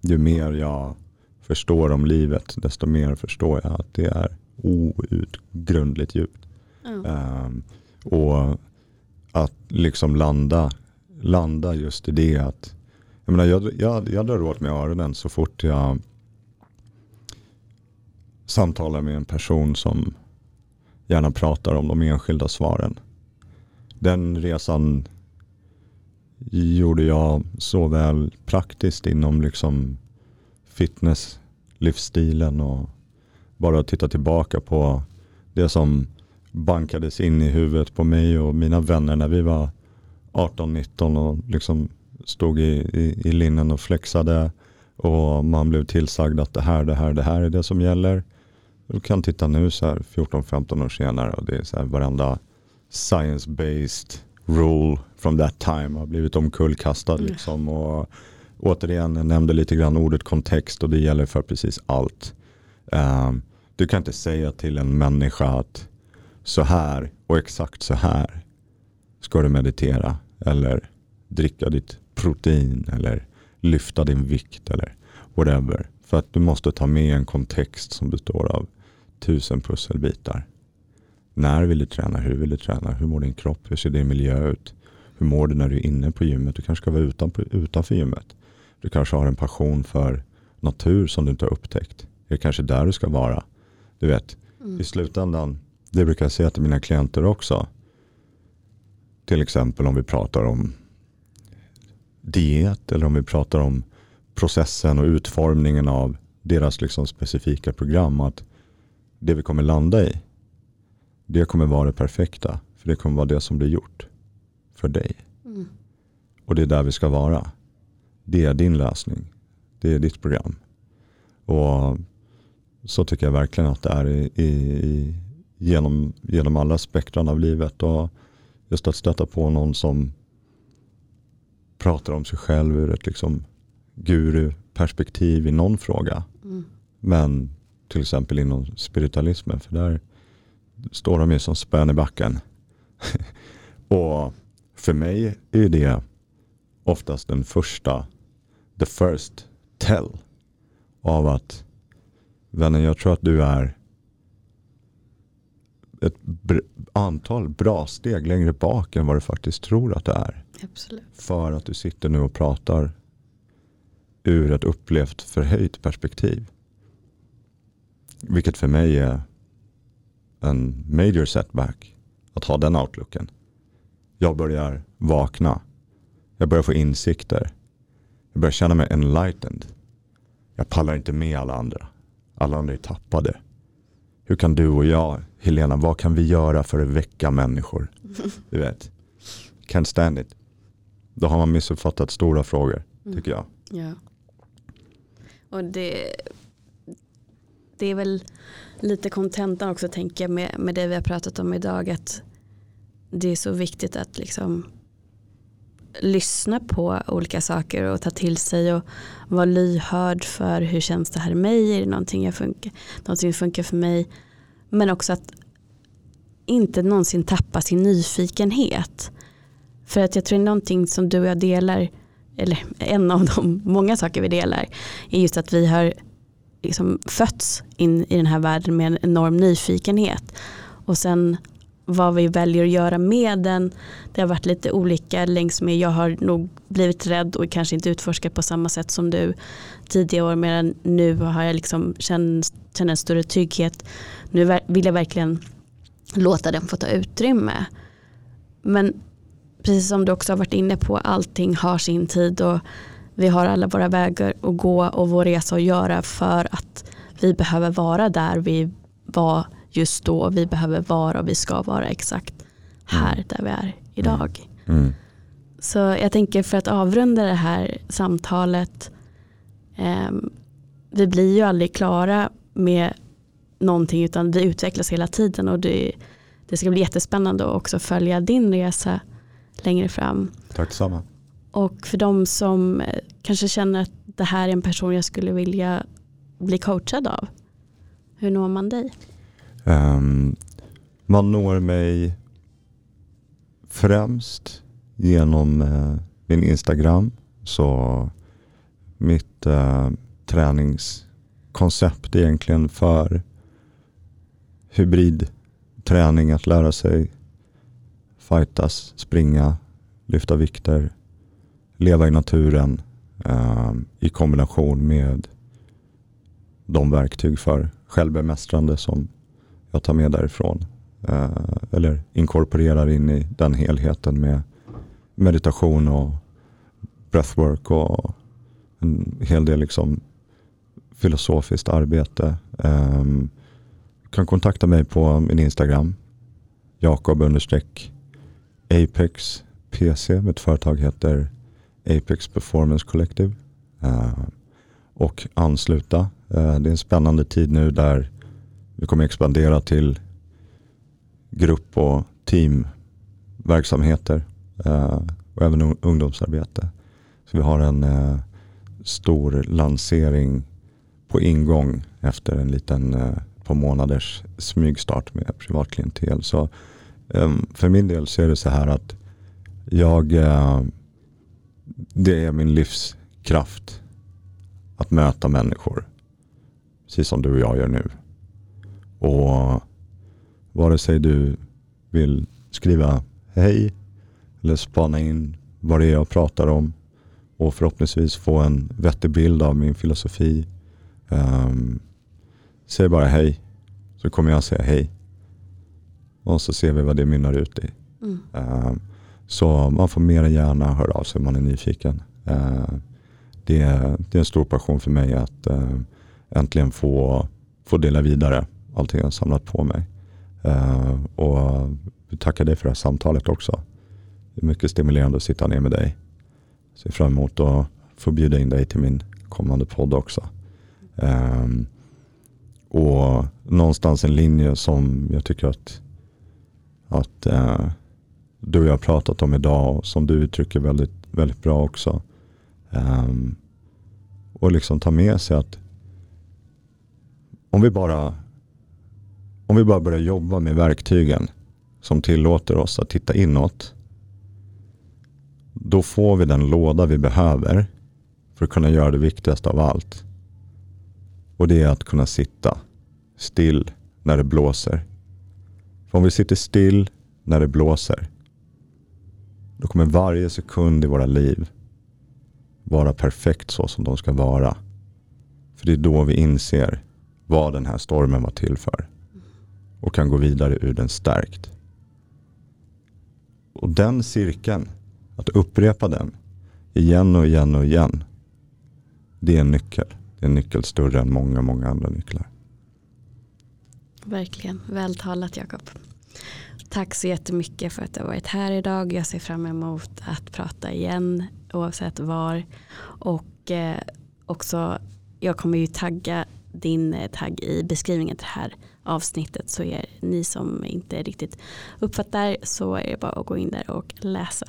ju mer jag förstår om livet, desto mer förstår jag att det är outgrundligt djupt. Mm. Um, och att liksom landa, landa just i det att jag, menar, jag, jag, jag drar åt mig öronen så fort jag samtalar med en person som gärna pratar om de enskilda svaren. Den resan gjorde jag såväl praktiskt inom liksom fitness, livsstilen och bara titta tillbaka på det som bankades in i huvudet på mig och mina vänner när vi var 18-19 och liksom stod i, i, i linnen och flexade och man blev tillsagd att det här, det här, det här är det som gäller. Du kan titta nu så här 14-15 år senare och det är så här varenda science-based rule from that time har blivit omkullkastad. Mm. Liksom. Och återigen, jag nämnde lite grann ordet kontext och det gäller för precis allt. Um, du kan inte säga till en människa att så här och exakt så här ska du meditera eller dricka ditt protein eller lyfta din vikt eller whatever. För att du måste ta med en kontext som består av tusen pusselbitar. När vill du träna? Hur vill du träna? Hur mår din kropp? Hur ser din miljö ut? Hur mår du när du är inne på gymmet? Du kanske ska vara utanför, utanför gymmet. Du kanske har en passion för natur som du inte har upptäckt. Det är kanske där du ska vara. Du vet, mm. i slutändan, det brukar jag säga till mina klienter också. Till exempel om vi pratar om diet eller om vi pratar om processen och utformningen av deras liksom specifika program. Att det vi kommer landa i, det kommer vara det perfekta. För det kommer vara det som blir gjort för dig. Mm. Och det är där vi ska vara. Det är din lösning. Det är ditt program. Och så tycker jag verkligen att det är i, i, genom, genom alla spektran av livet. Och just att stöta på någon som pratar om sig själv ur ett liksom guru-perspektiv i någon fråga. Mm. Men till exempel inom spiritualismen, för där står de ju som spön i backen. och för mig är det oftast den första, the first tell av att vännen jag tror att du är ett antal bra steg längre bak än vad du faktiskt tror att du är. Absolut. För att du sitter nu och pratar ur ett upplevt förhöjt perspektiv. Vilket för mig är en major setback att ha den outlooken. Jag börjar vakna. Jag börjar få insikter. Jag börjar känna mig enlightened. Jag pallar inte med alla andra. Alla andra är tappade. Hur kan du och jag, Helena, vad kan vi göra för att väcka människor? Du vet, can't stand it. Då har man missuppfattat stora frågor, tycker jag. Ja. Och det, det är väl lite kontentan också tänker jag med, med det vi har pratat om idag. Att det är så viktigt att liksom lyssna på olika saker och ta till sig och vara lyhörd för hur känns det här i mig, är det någonting, jag funkar, någonting som funkar för mig. Men också att inte någonsin tappa sin nyfikenhet. För att jag tror någonting som du och jag delar, eller en av de många saker vi delar, är just att vi har liksom fötts in i den här världen med en enorm nyfikenhet. Och sen vad vi väljer att göra med den. Det har varit lite olika längs med. Jag har nog blivit rädd och kanske inte utforskat på samma sätt som du tidigare år. Medan nu har jag liksom känt, känt en större trygghet. Nu vill jag verkligen låta den få ta utrymme. Men precis som du också har varit inne på, allting har sin tid och vi har alla våra vägar att gå och vår resa att göra för att vi behöver vara där vi var just då. Vi behöver vara och vi ska vara exakt här mm. där vi är idag. Mm. Mm. Så jag tänker för att avrunda det här samtalet. Eh, vi blir ju aldrig klara med någonting utan vi utvecklas hela tiden och det, det ska bli jättespännande att också följa din resa längre fram. Tack samma. Och för de som eh, kanske känner att det här är en person jag skulle vilja bli coachad av. Hur når man dig? Um, man når mig främst genom uh, min Instagram. Så mitt uh, träningskoncept egentligen för hybridträning, att lära sig fightas, springa, lyfta vikter, leva i naturen eh, i kombination med de verktyg för självbemästrande som jag tar med därifrån. Eh, eller inkorporerar in i den helheten med meditation och breathwork och en hel del liksom filosofiskt arbete. Um, kan kontakta mig på min Instagram. Jakob understreck Apex PC. Mitt företag heter Apex Performance Collective. Eh, och ansluta. Eh, det är en spännande tid nu där vi kommer expandera till grupp och teamverksamheter eh, och även ungdomsarbete. Så vi har en stor lansering på ingång efter en liten på månaders smygstart med privatklientel. Så ehm, för min del så är det så här att jag, det är min livskraft att möta människor. Precis som du och jag gör nu. Och vare sig du vill skriva hej eller spana in vad det är jag pratar om och förhoppningsvis få en vettig bild av min filosofi. Um, säg bara hej så kommer jag säga hej. Och så ser vi vad det mynnar ut i. Mm. Um, så man får mer än gärna höra av sig om man är nyfiken. Eh, det, är, det är en stor passion för mig att eh, äntligen få, få dela vidare allting jag samlat på mig. Eh, och tacka dig för det här samtalet också. Det är mycket stimulerande att sitta ner med dig. Ser fram emot att få bjuda in dig till min kommande podd också. Ehm, och någonstans en linje som jag tycker att, att uh, du och jag har pratat om idag och som du uttrycker väldigt, väldigt bra också. Um, och liksom ta med sig att om vi bara om vi bara börjar jobba med verktygen som tillåter oss att titta inåt. Då får vi den låda vi behöver för att kunna göra det viktigaste av allt. Och det är att kunna sitta still när det blåser. För om vi sitter still när det blåser, då kommer varje sekund i våra liv vara perfekt så som de ska vara. För det är då vi inser vad den här stormen var till för. och kan gå vidare ur den stärkt. Och den cirkeln, att upprepa den igen och igen och igen. Det är en nyckel. Det är en nyckel större än många, många andra nycklar. Verkligen, vältalat Jakob. Tack så jättemycket för att du har varit här idag. Jag ser fram emot att prata igen oavsett var. Och eh, också, jag kommer ju tagga din eh, tagg i beskrivningen till det här avsnittet så är ni som inte riktigt uppfattar så är det bara att gå in där och läsa.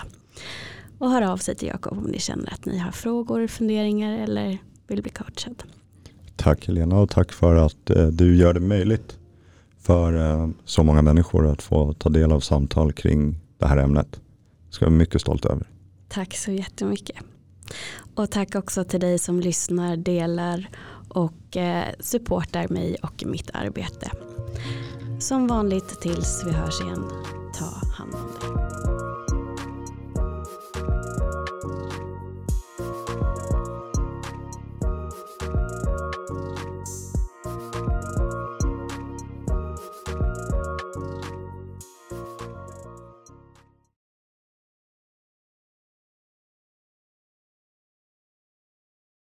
Och höra av sig till Jakob om ni känner att ni har frågor, funderingar eller vill bli coachad. Tack Helena och tack för att eh, du gör det möjligt för eh, så många människor att få ta del av samtal kring det här ämnet. Det ska jag vara mycket stolt över. Tack så jättemycket. Och tack också till dig som lyssnar, delar och eh, supportar mig och mitt arbete. Som vanligt tills vi hörs igen, ta hand om dig.